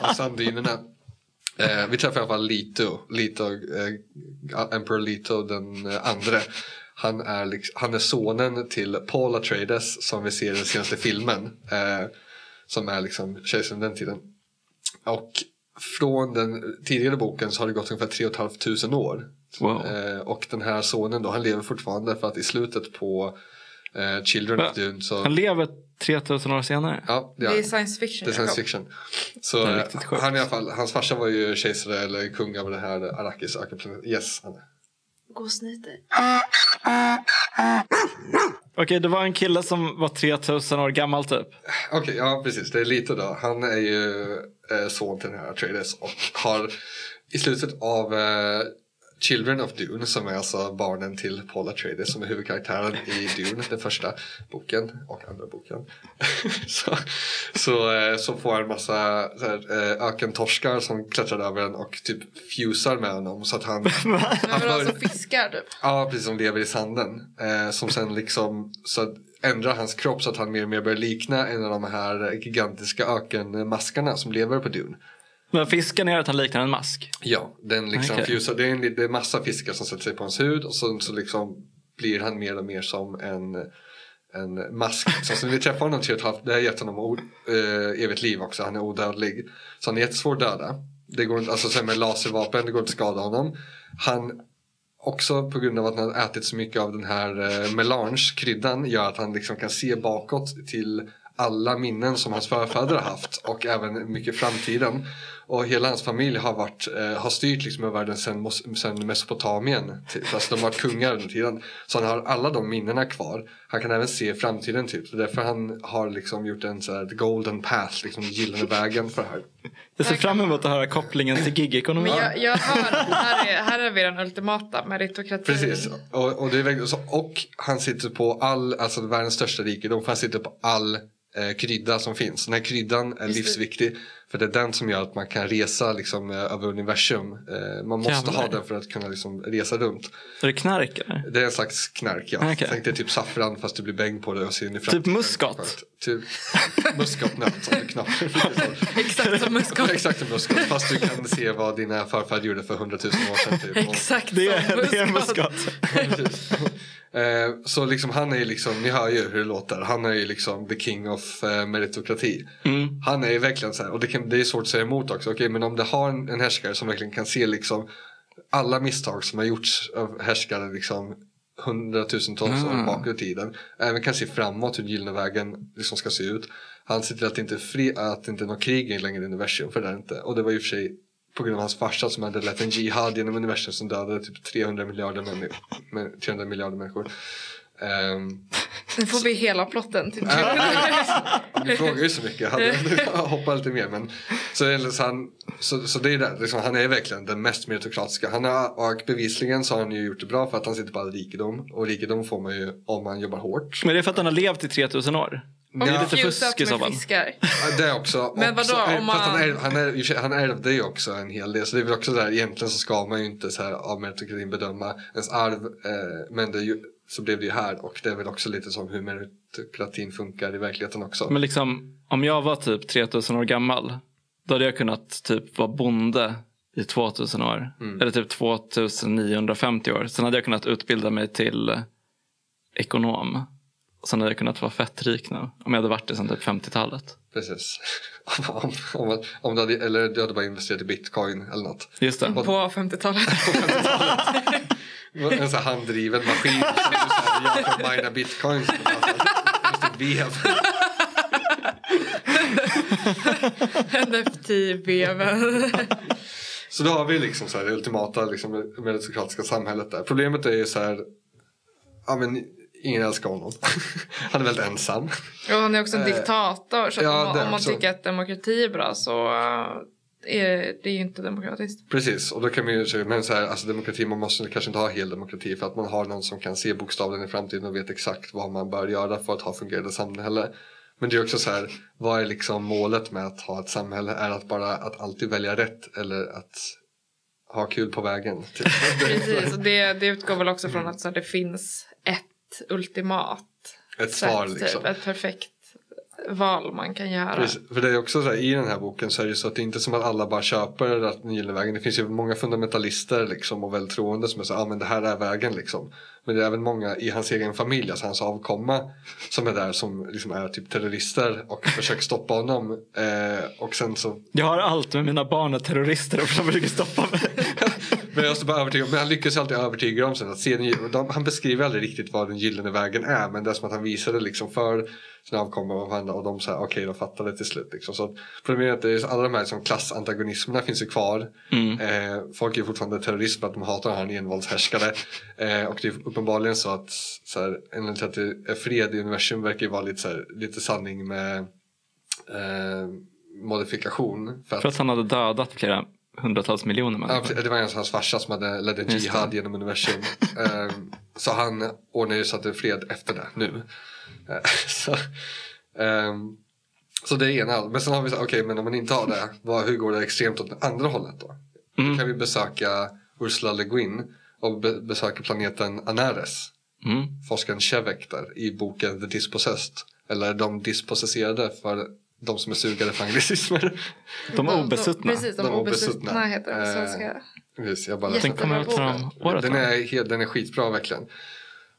Av sanddynerna. Eh, vi träffar i alla fall Lito, Lito eh, Emperor Lito den eh, andre. Han är, liksom, han är sonen till Paul Atreides som vi ser i den senaste filmen. Eh, som är liksom kejsaren den tiden. Och från den tidigare boken så har det gått ungefär 3 500 år. Wow. Eh, och den här sonen då, han lever fortfarande för att i slutet på eh, Children of Dune så... Han lever 3000 år senare. Ja, det Det är är science fiction. det är science fiction. Så Det är han i alla fall, hans farsa var ju kejsare eller kung över det här Arrakis ökenplanet. Yes, han är. Okej, det var en kille som var 3000 år gammal typ. Okej, ja precis. Det är lite då. Han är ju eh, son till den här Atreides och har i slutet av eh, Children of Dune som är alltså barnen till Paul Atreides som är huvudkaraktären i Dune, den första boken och andra boken. så, så, eh, så får han en massa så här, eh, ökentorskar som klättrar över den och typ fusar med honom så att han Men vadå, bör- alltså fiskar typ? Ja, precis som lever i sanden. Eh, som sen liksom så att ändrar hans kropp så att han mer och mer börjar likna en av de här gigantiska ökenmaskarna som lever på Dune. Men fisken är att han liknar en mask. Ja, den liksom Okej. fusar, det är en det är massa fiskar som sätter sig på hans hud och så, så liksom blir han mer och mer som en, en mask. Så, när vi träffar honom tre och ett halvt, det har gett honom o, eh, evigt liv också, han är odödlig. Så han är jättesvår att döda. Det går inte, alltså med laservapen, det går inte att skada honom. Han också på grund av att han har ätit så mycket av den här eh, melange, kryddan, gör att han liksom kan se bakåt till alla minnen som hans förfäder har haft och även mycket framtiden. Och hela hans familj har, varit, eh, har styrt liksom över världen Mos- sedan Mesopotamien. Typ. Alltså de har varit kungar under tiden. Så han har alla de minnena kvar. Han kan även se framtiden typ. Är därför han har liksom gjort en så här, the golden path, liksom gyllene vägen för det här. Jag ser fram emot att höra kopplingen till gigekonomi. Men jag, jag hör att här är, här är vi den ultimata meritokratin. Precis. Och, och, det är så, och han sitter på all, alltså världens största rikedom, för han sitter på all eh, krydda som finns. Den här kryddan är Just det. livsviktig. För det är den som gör att man kan resa liksom, eh, över universum. Eh, man måste Jävlar. ha den för att kunna liksom, resa runt. Är det knark eller? Det är en slags knark, ja. Okej. Tänk dig typ saffran fast du blir bäng på det och ser in i Typ framtiden. muskat? Typ som du knappar. Exakt som muskot. Exakt som muskat. Fast du kan se vad dina förfäder gjorde för hundratusen år sedan. Typ. Exakt Det är, som det är muskot. Eh, så liksom han är ju liksom, ni hör ju hur det låter. Han är ju liksom the king of eh, meritokrati. Mm. Han är ju verkligen så här, och det, kan, det är svårt att säga emot också. Okej, men om det har en, en härskare som verkligen kan se liksom alla misstag som har gjorts av härskare liksom hundratusentals år Mm. bakåt i tiden. Även kan se framåt hur gyllene vägen liksom ska se ut. Han ser till att det inte är, fri, att det inte är något krig längre i universum, för det är inte. Och det var och för sig på grund av hans farsa som hade lett en jihad genom universum som dödade typ 300 miljarder, männi- 300 miljarder människor. Ehm, Nu får vi hela plotten till du frågar ju så mycket. Jag hade hoppat lite mer. Men, så, så, han, så, så det är det. Liksom, han är verkligen den mest meritokratiska. Han har, och bevisligen så har han ju gjort det bra för att han sitter på all rikedom. Och rikedom får man ju om man jobbar hårt. Men det är för att han har levt i 3000 år. Och Det är lite fusk i så fall. fiskar. Ja, Det också. Men vadå, också, om fast han, man- ärv, han, ärv, han ärvde ju också en hel del. Så det är väl också där, egentligen så ska man ju inte så här, av meritokratin bedöma ens arv. Eh, men det är ju, så blev det ju här. Och det är väl också lite som hur meritokratin funkar i verkligheten också. Men liksom, om jag var typ 3000 år gammal. Då hade jag kunnat typ vara bonde i 2000 år. Mm. Eller typ 2950 år. Sen hade jag kunnat utbilda mig till ekonom. Och sen hade jag kunnat vara fett rik nu. Om jag hade varit det sen typ 50-talet. Precis. om, om, om du hade, eller du hade bara investerat i bitcoin eller något. Just det. På 50-talet. En sån handdriven maskin som jag kan mina bitcoins. Just vev. NFT-veven. Så då har vi liksom så här det ultimata liksom, meritokratiska samhället där. Problemet är ju så här, ja men ingen älskar honom. Han är väldigt ensam. Och han är också en Eh, diktator. Så ja, om, det om man tycker att demokrati är bra så eh, är det ju inte demokratiskt. Precis, och då kan man ju säga, men så här, alltså demokrati, man måste kanske inte ha hel demokrati för att man har någon som kan se bokstavligen i framtiden och vet exakt vad man bör göra för att ha fungerande samhälle. Men det är också så här, vad är liksom målet med att ha ett samhälle? Är att bara att alltid välja rätt eller att ha kul på vägen? Typ. Precis, och det, det utgår väl också från att så här, det finns ett ultimat Ett svar sätt, liksom. typ, ett perfekt val man kan göra. Precis, för det är också så här, i den här boken så är det ju så att det är inte som att alla bara köper att den gyllene vägen. Det finns ju många fundamentalister liksom och väldigt troende som är så ja ah, men det här är vägen liksom. Men det är även många i hans egen familj, alltså hans avkomma som är där som liksom är typ terrorister och försöker stoppa honom. Eh, och sen så, Jag har allt med mina barn är terrorister och de försöker stoppa mig. men jag måste bara övertyga, men han lyckas alltid övertyga dem sen att se den, de, han beskriver aldrig riktigt vad den gyllene vägen är men det är som att han visade liksom för sina avkomma och de säger okej de fattade till slut liksom. Så problemet är att alla de här liksom, klassantagonismerna finns ju kvar. Mm. Eh, folk är fortfarande terrorister för att de hatar han envåldshärskare. Eh, och det är uppenbarligen så att så här, till att det är fred i universum verkar ju vara lite, så här, lite sanning med eh, modifikation. För att, För att han hade dödat flera hundratals miljoner Ja, människor. precis. det var en hans farsa som hade ledde jihad genom universum. Ehm, så han ordnade ju så att det är fred efter det nu. Eh, så, ehm, så det är ena. Men sen har vi okej men om man inte har det, vad, hur går det extremt åt det andra hållet då? Mm. Då kan vi besöka Ursula Le Guin och be- besöka planeten Anares. Mm. Forskaren Chevek där i boken The Dispossessed. Eller de dispossesserade för de som är sugare för anglicismer. De obesuttna. Precis, de, De obesuttna, obesuttna. heter på Eh, svenska. Precis, jag bara Den kommer ut från året Den är, helt, den är skitbra verkligen.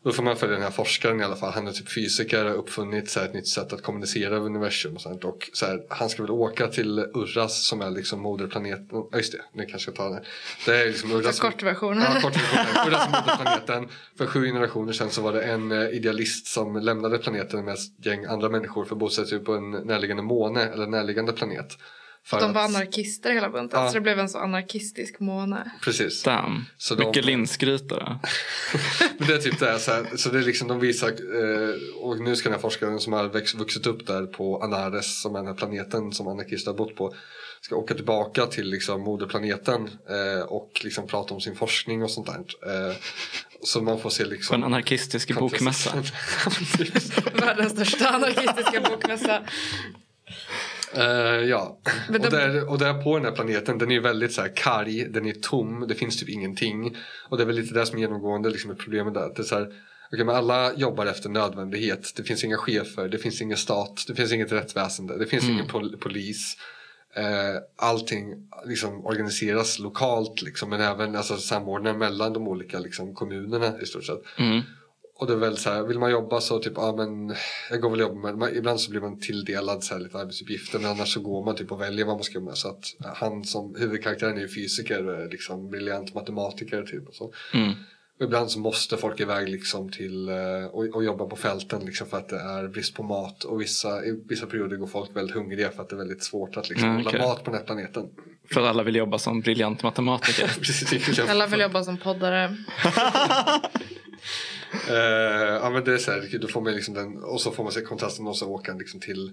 Då får man följa den här forskaren i alla fall. Han är typ fysiker och har uppfunnit så ett nytt sätt att kommunicera över universum och sånt. Och så här, han ska väl åka till Urras som är liksom moderplaneten. Ja just det, nu kanske jag tar den. Det är liksom Urras. Kortversionen. Ja, kortversionen. Urras moderplaneten. För sju generationer sedan så var det en eh, idealist som lämnade planeten med ett gäng andra människor för att bosätta sig på en närliggande måne eller närliggande planet. För De var att- anarkister hela bunten. Ja. Så det blev en så anarkistisk måne. Precis. Damn. Så de- Mycket linsskrytare. Men det är typ det här, så, här, så det är liksom de visar eh, och nu ska den här forskaren som har växt, vuxit upp där på Anares som är den här planeten som anarkister har bott på ska åka tillbaka till liksom moderplaneten eh, och liksom prata om sin forskning och sånt där. Eh, så man får se På liksom en anarkistisk bokmässa. Världens största anarkistiska bokmässa. Eh, ja, Men och, de- där, och där på den här planeten den är väldigt så här karg, den är tom, det finns typ ingenting. Och det är väl lite det som är genomgående liksom, problemet där. Det är så här, okej, men alla jobbar efter nödvändighet. Det finns inga chefer, det finns ingen stat, det finns inget rättsväsende, det finns Mm. ingen pol- polis. Eh, allting liksom organiseras lokalt liksom, men även alltså, samordnar mellan de olika liksom, kommunerna i stort sett. Mm. Och det är väl så här, vill man jobba så typ, ja ah, men jag går väl jobba med, man, ibland så blir man tilldelad så här lite arbetsuppgifter men annars så går man typ och väljer vad man ska göra med. Så att eh, han som huvudkaraktären är ju fysiker eh, liksom briljant matematiker typ och så. Mm. Ibland så måste folk iväg liksom till eh, och, och jobba på fälten liksom för att det är brist på mat och vissa, i vissa perioder går folk väldigt hungriga för att det är väldigt svårt att liksom Ja, hålla okej. mat på den här planeten. För att alla vill jobba som briljant matematiker. Precis, Alla vill jobba som poddare. Eh, ja men det är så här, då får man liksom den, och så får man se kontrasten och så åker han liksom till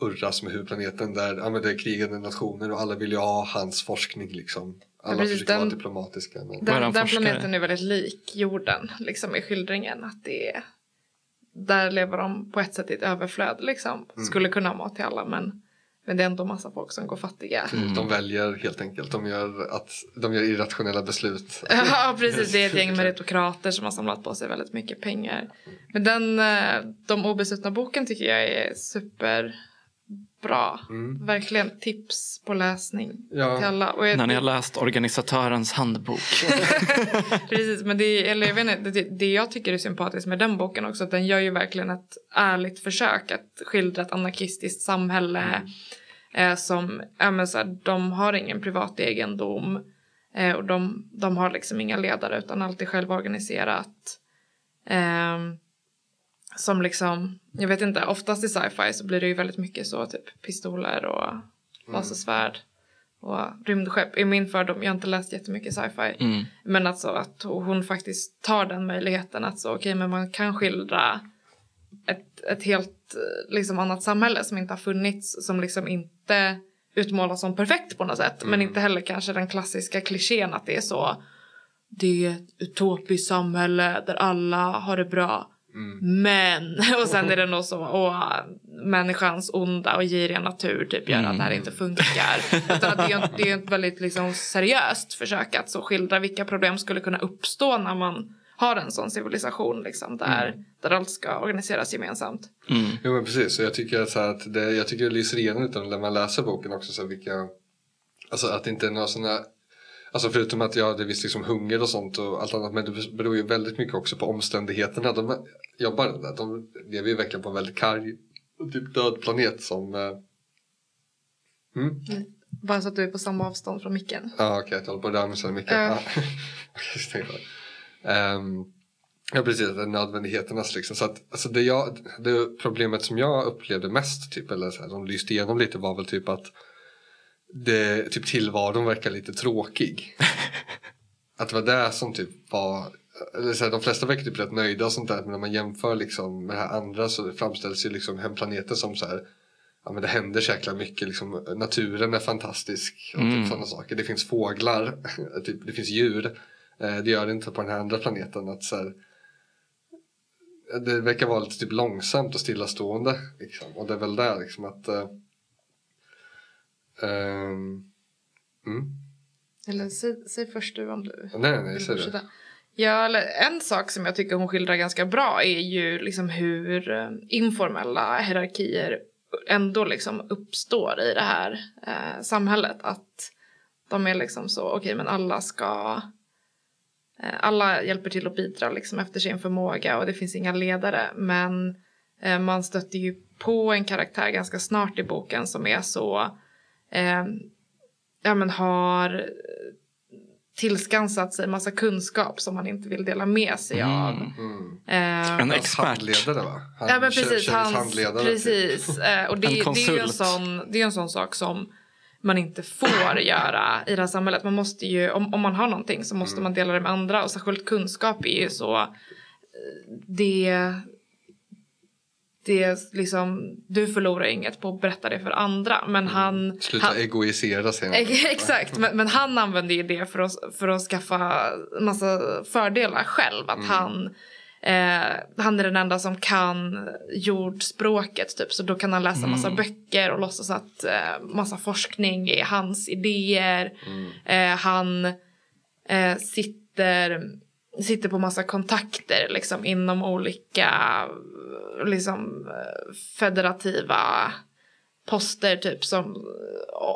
Urra som är huvudplaneten där ja, men det är krigande nationer och alla vill ju ha hans forskning liksom. Alla precis, försöker vara den- diplomatiska. Men... Den, den forskare? planeten är väldigt lik jorden liksom i skildringen. Att det är, där lever de på ett sätt i ett överflöd liksom. Mm. Skulle kunna ha mat till alla men, men det är ändå massa folk som går fattiga. Mm. De väljer helt enkelt, de gör, att, de gör irrationella beslut. Ja precis, det är ett gäng meritokrater som har samlat på sig väldigt mycket pengar. Men den, eh, de obesuttna boken tycker jag är superbra. Mm. Verkligen tips på läsning Ja. till alla. Och jag, När ni har läst organisatörens handbok. Precis, men det, är- eller jag vet inte, det, det jag tycker är sympatiskt med den boken också att den gör ju verkligen ett ärligt försök att skildra ett anarkistiskt samhälle eh, som, ja men så här, de har ingen privat egendom eh, och de, de har liksom inga ledare utan allt är självorganiserat. Ehm, som liksom, jag vet inte, oftast i sci-fi så blir det ju väldigt mycket så typ pistoler och lasersvärd och rymdskepp är min fördom. Jag har inte läst jättemycket sci-fi. Mm. Men alltså att hon faktiskt tar den möjligheten att så okej okay, men man kan skildra ett, ett helt liksom annat samhälle som inte har funnits som liksom inte utmålas som perfekt på något sätt mm. men inte heller kanske den klassiska klichén att det är så det är ett utopiskt samhälle där alla har det bra Mm. Men, och sen är det nog så, och människans onda och giriga natur typ gör mm. att det här inte funkar. Utan att det, är, det är ett väldigt liksom seriöst försök att så skildra vilka problem skulle kunna uppstå när man har en sån civilisation liksom, där, mm. där allt ska organiseras gemensamt. Mm. Jo men precis, och jag tycker att, så att det, jag tycker det lyser igenom utan när man läser boken också så vilka, alltså att det inte är några sådana Alltså förutom att ja, det är visst liksom hunger och sånt och allt annat men det beror ju väldigt mycket också på omständigheterna. De jobbar där, de lever ju verkligen på en väldigt karg och typ död planet som... Eh... Mm. Bara så att du är på samma avstånd från micken. Ja okej, okay, jag håller på att röra mig micken. Uh. um, ja precis, det är nödvändigheternas liksom. Så att, alltså det, jag, det problemet som jag upplevde mest, typ, eller så här, de lyste igenom lite var väl typ att det, typ tillvaron verkar lite tråkig. att det var det som typ var eller så här, de flesta verkar typ rätt nöjda och sånt där men när man jämför liksom med det här andra så framställs ju liksom hemplaneten som så här ja men det händer så jäkla mycket liksom naturen är fantastisk och typ mm. typ sådana saker det finns fåglar typ, det finns djur eh, det gör det inte på den här andra planeten att så här, det verkar vara lite typ långsamt och stillastående liksom. och det är väl där liksom att uh, Um, mm. Eller säg, säg först du om du Nej, nej, säg det. Ja, eller en sak som jag tycker hon skildrar ganska bra är ju liksom hur eh, informella hierarkier ändå liksom uppstår i det här eh, samhället. Att de är liksom så, okej okay, men alla ska eh, alla hjälper till att bidra liksom efter sin förmåga och det finns inga ledare men eh, man stöter ju på en karaktär ganska snart i boken som är så eh, ja, men har tillskansat sig massa kunskap som man inte vill dela med sig mm. av. Mm. Eh, en expert. Handledare va? Han, ja men precis. Hans, handledare. Precis. Eh, och det, det, är ju en sån, det är en sån sak som man inte får göra i det här samhället. Man måste ju, om, om man har någonting så måste mm. man dela det med andra och särskilt kunskap är ju så det det liksom, du förlorar inget på att berätta det för andra. Men mm. han... Sluta han, egoisera sig. Exakt, men, men, han använder ju det för att, för att skaffa massa fördelar själv. Att mm. han, eh, han är den enda som kan jordspråket typ. Så då kan han läsa massa mm. böcker och låtsas att eh, massa forskning är hans idéer. Mm. Eh, han eh, sitter sitter på massa kontakter liksom inom olika liksom federativa poster typ som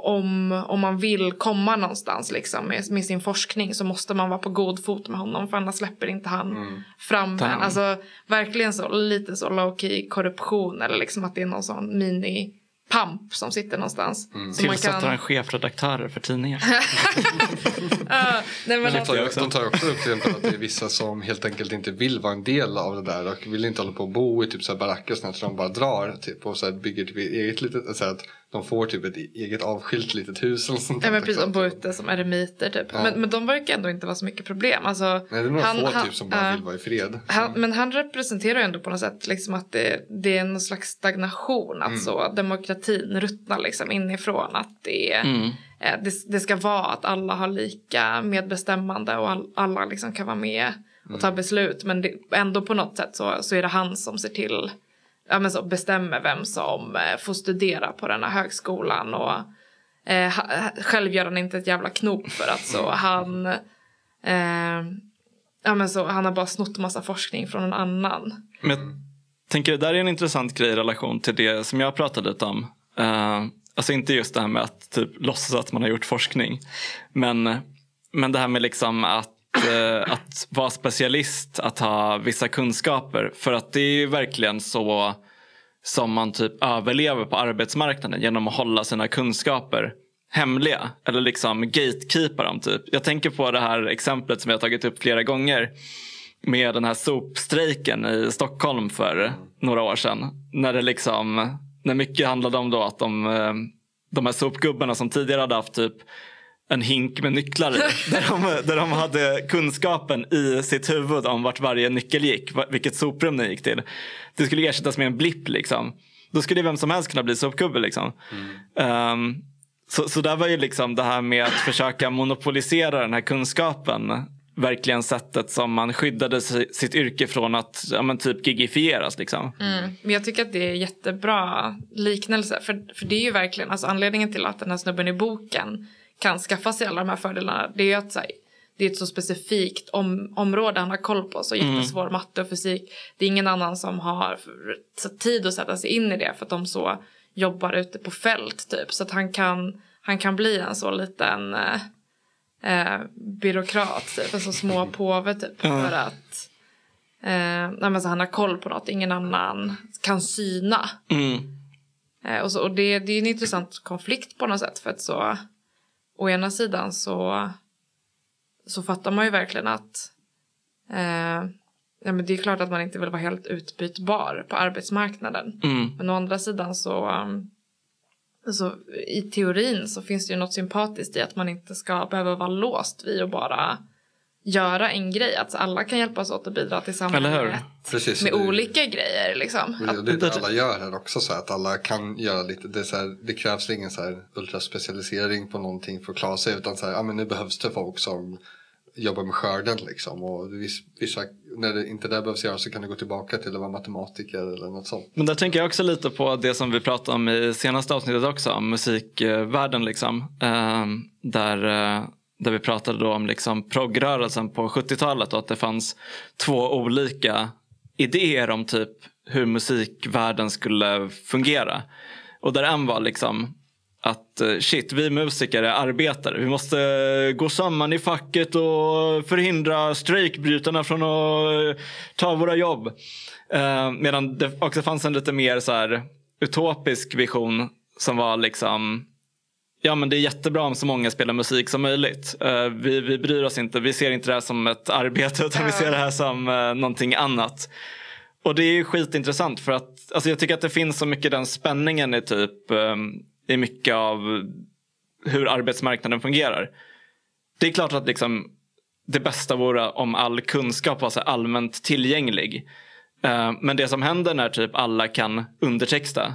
om, om man vill komma någonstans liksom med, med sin forskning så måste man vara på god fot med honom för annars släpper inte han mm. fram en. Alltså verkligen så lite så low key korruption eller liksom att det är någon sån mini pamp som sitter någonstans. Mm. Tillsätter kan... han chefredaktörer för tidningar. uh, nej, men de, tar, alltså... de tar också upp till exempel att det är vissa som helt enkelt inte vill vara en del av det där och vill inte hålla på och bo i typ så här baracker så de bara drar typ, och så här bygger typ eget litet, så att de får typ ett eget avskilt litet hus eller sånt Ja men precis, de bor ute som eremiter typ. Ja. Men, men de verkar ändå inte vara så mycket problem. Alltså, Nej det är några han, få han, typ som bara uh, vill vara i fred. Han, men han representerar ju ändå på något sätt liksom att det, det är någon slags stagnation. Att mm. så, demokratin ruttnar liksom inifrån. Att det, mm. eh, det, det, ska vara att alla har lika medbestämmande och all, alla liksom kan vara med och ta mm. beslut. Men det, ändå på något sätt så, så är det han som ser till ja, men så bestämmer vem som eh, får studera på den här högskolan. Och, eh, själv gör han inte ett jävla knop för att så han... Eh, ja, men så, han har bara snott massa forskning från någon annan. Men jag tänker det där är en intressant grej i relation till det som jag pratade lite om. Uh, alltså inte just det här med att typ låtsas att man har gjort forskning. Men, men det här med liksom att eh, att vara specialist, att ha vissa kunskaper. För att det är ju verkligen så som man typ överlever på arbetsmarknaden genom att hålla sina kunskaper hemliga. Eller liksom gatekeepa dem. Typ. Jag tänker på det här exemplet som jag tagit upp flera gånger med den här sopstrejken i Stockholm för några år sedan. När det liksom, när mycket handlade om då att de eh, de här sopgubbarna som tidigare hade haft typ en hink med nycklar i. Där de, där de hade kunskapen i sitt huvud om vart varje nyckel gick. Vilket soprum den gick till. Det skulle ersättas med en blipp liksom. Då skulle vem som helst kunna bli sopgubbe liksom. Mm. Um, så, så där var ju liksom det här med att försöka monopolisera den här kunskapen verkligen sättet som man skyddade sitt yrke från att ja, men typ gigifieras. Liksom. Mm. Men jag tycker att det är jättebra liknelse. För, för det är ju verkligen alltså, anledningen till att den här snubben i boken kan skaffa sig alla de här fördelarna. Det är att här, det är ett så specifikt om, område han har koll på. Så mm. jättesvår mm. matte och fysik. Det är ingen annan som har tid att sätta sig in i det för att de så jobbar ute på fält typ. Så att han kan, han kan bli en så liten eh, eh, byråkrat, typ, en så små påve typ. Mm. För att eh, nej, så han har koll på något ingen annan kan syna. Mm. Eh, och så, och det, det är en intressant konflikt på något sätt. För att så å ena sidan så, så fattar man ju verkligen att eh, ja, men det är klart att man inte vill vara helt utbytbar på arbetsmarknaden. Mm. Men å andra sidan så Alltså, I teorin så finns det ju något sympatiskt i att man inte ska behöva vara låst vid att bara göra en grej. Att alla kan hjälpas åt att bidra till samhället Precis, med det, olika grejer. Liksom. Det, det är det alla gör här också, så att alla kan göra lite. Det, så här, det krävs ingen så här ultraspecialisering på någonting för att klara sig. Utan så här, ja, men nu behövs det folk som jobbar med skörden. Liksom. Och vissa, när det inte det behövs göras så kan du gå tillbaka till att vara matematiker eller något sånt. Men där tänker jag också lite på det som vi pratade om i senaste avsnittet också, om musikvärlden. Liksom. Ehm, där, eh, där vi pratade då om liksom progrörelsen på 70-talet och att det fanns två olika idéer om typ hur musikvärlden skulle fungera. Och där en var liksom att eh, shit, vi musiker är arbetare. Vi måste eh, gå samman i facket och förhindra strejkbrytarna från att eh, ta våra jobb. Medan det också fanns en lite mer så här utopisk vision som var liksom Ja men det är jättebra om så många spelar musik som möjligt. Vi, vi bryr oss inte, vi ser inte det här som ett arbete utan vi ser det här som någonting annat. Och det är skitintressant för att alltså jag tycker att det finns så mycket den spänningen i typ ehm, i mycket av hur arbetsmarknaden fungerar. Det är klart att liksom, det bästa vore om all kunskap var så allmänt tillgänglig. Eh, men det som händer när typ alla kan undertexta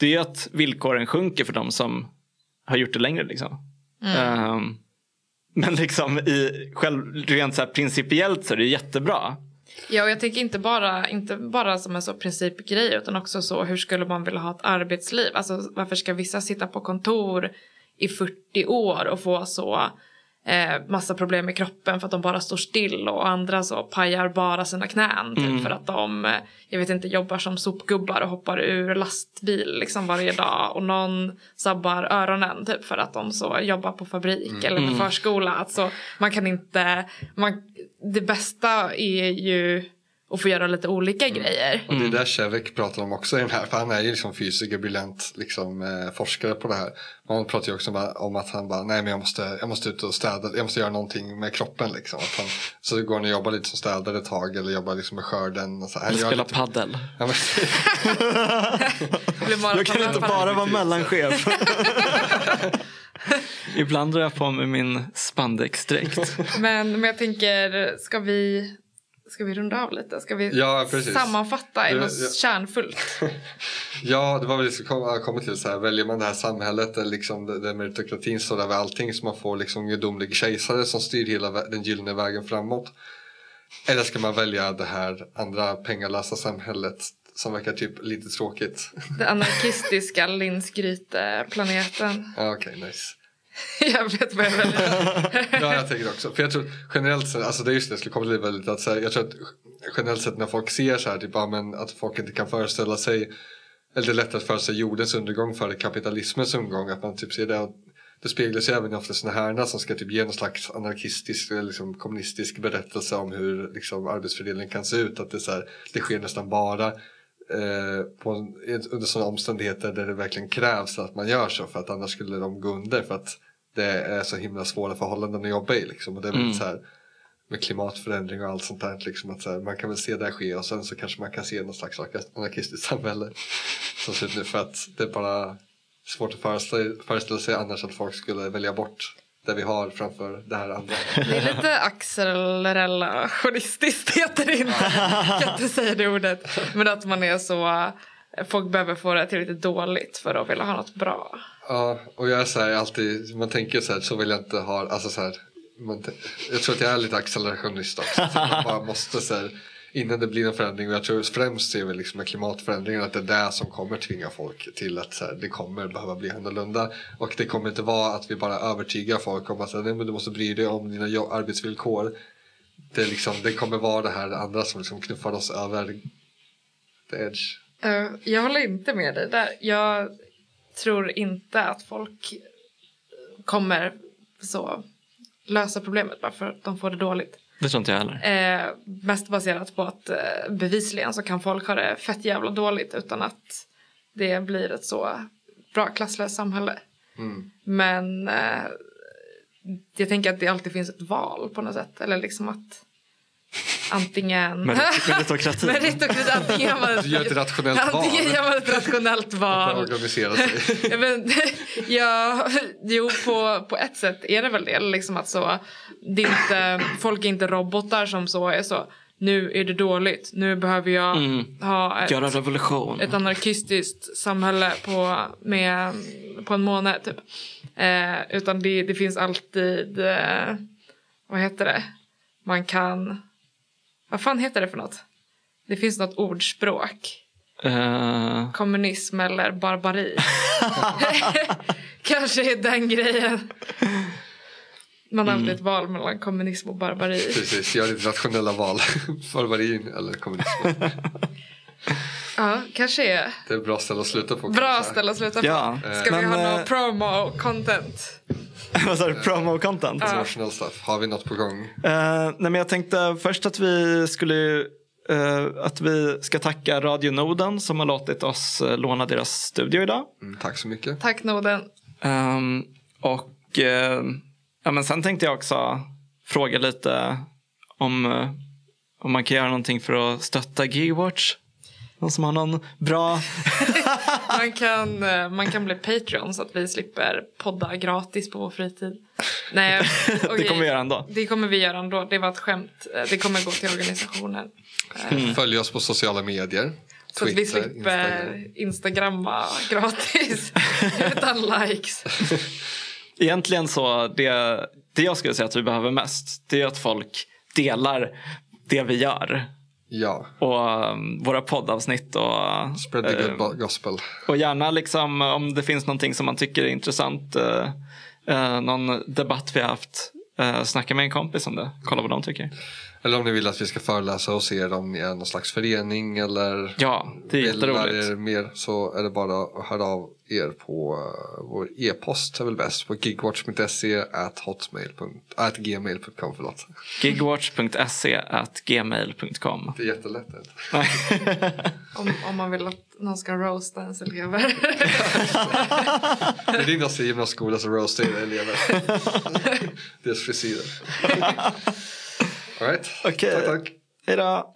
det är att villkoren sjunker för de som har gjort det längre. Liksom. Mm. Um, men liksom i, själv, rent så principiellt så är det jättebra. Ja, och jag tänker inte bara, inte bara som en så principgrej utan också så hur skulle man vilja ha ett arbetsliv? Alltså varför ska vissa sitta på kontor i 40 år och få så eh, massa problem med kroppen för att de bara står still och andra så pajar bara sina knän typ, mm. för att de, eh, jag vet inte, jobbar som sopgubbar och hoppar ur lastbil liksom varje dag och någon sabbar öronen typ för att de så jobbar på fabrik mm. eller på mm. förskola. Alltså, man kan inte, man, det bästa är ju och få göra lite olika mm. grejer. Och det är det Kevik pratar om också i den här, för han är ju liksom fysiker, briljant liksom, eh, forskare på det här. Man pratar ju också om att han bara, nej men jag måste, jag måste ut och städa, jag måste göra någonting med kroppen liksom. Att han, så går han och jobbar lite som städare ett tag eller jobbar liksom med skörden. Och så. Eller spela lite... paddel. Ja, men... du kan inte bara vara mellanchef. Ibland drar jag på mig min spandexdräkt. men, men jag tänker, ska vi Ska vi runda av lite? Ska vi ja, sammanfatta i något ja. kärnfullt? ja, det var väl det som kom, till. Så här, väljer man det här samhället där, liksom, där meritokratin står över allting så man får liksom gudomlig kejsare som styr hela den gyllene vägen framåt. Eller ska man välja det här andra pengalösa samhället som verkar typ lite tråkigt? Det anarkistiska Linsgryte-planeten. Ja, Okej, okay, nice. jag vet vad jag väljer. ja, jag tänker också. För jag tror generellt sett, alltså det är just det jag skulle komma till väldigt att så jag tror att generellt sett när folk ser så här, typ, ja, men att folk inte kan föreställa sig, eller det är lättare att föreställa sig jordens undergång före kapitalismens undergång, att man typ ser det. Det speglar sig även ofta sådana här som ska typ ge någon slags anarkistisk eller liksom kommunistisk berättelse om hur liksom arbetsfördelningen kan se ut. Att det, så här, det sker nästan bara eh, på, under sådana omständigheter där det verkligen krävs att man gör så för att annars skulle de gå under för att det är så himla svåra förhållanden att jobba i. Liksom. Och det är mm. så här, med klimatförändring och allt sånt där. Liksom, att så här, man kan väl se det ske och sen så kanske man kan se något slags anarkistiskt samhälle som ser ut nu för att det är bara svårt att föreställa, föreställa sig annars att folk skulle välja bort det vi har framför det här andra. Det är lite accelerationistiskt heter det inte. Jag kan inte säga det ordet. Men att man är så... Folk behöver få det tillräckligt dåligt för att vilja ha något bra. Ja, och jag är så här alltid, man tänker så här, så vill jag inte ha, alltså så här, man, jag tror att jag är lite accelerationist också. Så man bara måste så här, innan det blir en förändring och jag tror främst ser vi liksom med klimatförändringen att det är det som kommer tvinga folk till att så här, det kommer behöva bli annorlunda och det kommer inte vara att vi bara övertygar folk om att här, nej, men du måste bry dig om dina arbetsvillkor. Det, liksom, det kommer vara det här andra som liksom knuffar oss över the edge. Eh, jag håller inte med dig där. Jag tror inte att folk kommer så lösa problemet bara för att de får det dåligt. Det tror inte jag heller. Eh, mest baserat på att eh, bevisligen så kan folk ha det fett jävla dåligt utan att det blir ett så bra klasslöst samhälle. Mm. Men eh, jag tänker att det alltid finns ett val på något sätt. Eller liksom att antingen... Merit- Meritokrati. Meritokrati. Antingen man gör ett rationellt val. antingen gör man ett rationellt val. Organisera sig. Ja, men, ja, jo, på, på ett sätt är det väl det. Liksom att så, det är inte, folk är inte robotar som så är så. Nu är det dåligt. Nu behöver jag Mm. ha ett, Göra revolution. ett anarkistiskt samhälle på, med, på en månad. Typ. Eh, utan det, det finns alltid... Eh, vad heter det? Man kan... Vad fan heter det för något? Det finns något ordspråk. Eh, Kommunism eller barbari. Kanske är den grejen. Man har alltid ett val mellan kommunism och barbari. Precis, gör ditt rationella val. Barbarin eller kommunism. Ja, kanske är. Det är ett bra ställe att sluta på. Bra kanske. ställe att sluta på. Ja, Ska vi men, ha eh, någon promo-content? Vad sa du? Promo content? International stuff. Har vi något på gång? Eh, nej, men jag tänkte först att vi skulle eh, att vi ska tacka Radio Noden som har låtit oss eh, låna deras studio idag. Mm, tack så mycket. Tack Noden. Ehm, och ja, men sen tänkte jag också fråga lite om, om man kan göra någonting för att stötta Gigwatch. Någon som har någon bra... Man kan, eh, man kan bli Patreon så att vi slipper podda gratis på vår fritid. Nej, Det okej. kommer vi göra ändå. Det kommer vi göra ändå. Det var ett skämt. Eh, Det kommer gå till organisationen. Eh, Följ oss på sociala medier. Så att vi Twitter, slipper Instagram. Instagramma gratis utan likes. Egentligen så, det, det jag skulle säga att vi behöver mest, det är att folk delar det vi gör. Ja, Och um, våra poddavsnitt och, spread the good bo- gospel. och gärna liksom om det finns någonting som man tycker är intressant. eh, eh, någon debatt vi har haft. eh, snacka med en kompis om det. Kolla vad de tycker. Eller om ni vill att vi ska föreläsa er om ni är någon slags förening eller Ja, det är vill lära er mer så är det bara att höra av er på uh, vår e-post är väl bäst på gigwatch.se at hotmail. at gmail.com förlåt. Gigwatch.se at gmail.com. Det är jättelätt. Om, om man vill att någon ska roasta ens elever. Det är din gymnasieskola som roastar elever. Deras frisyrer. Alright, Okej. tack tack. Hej då!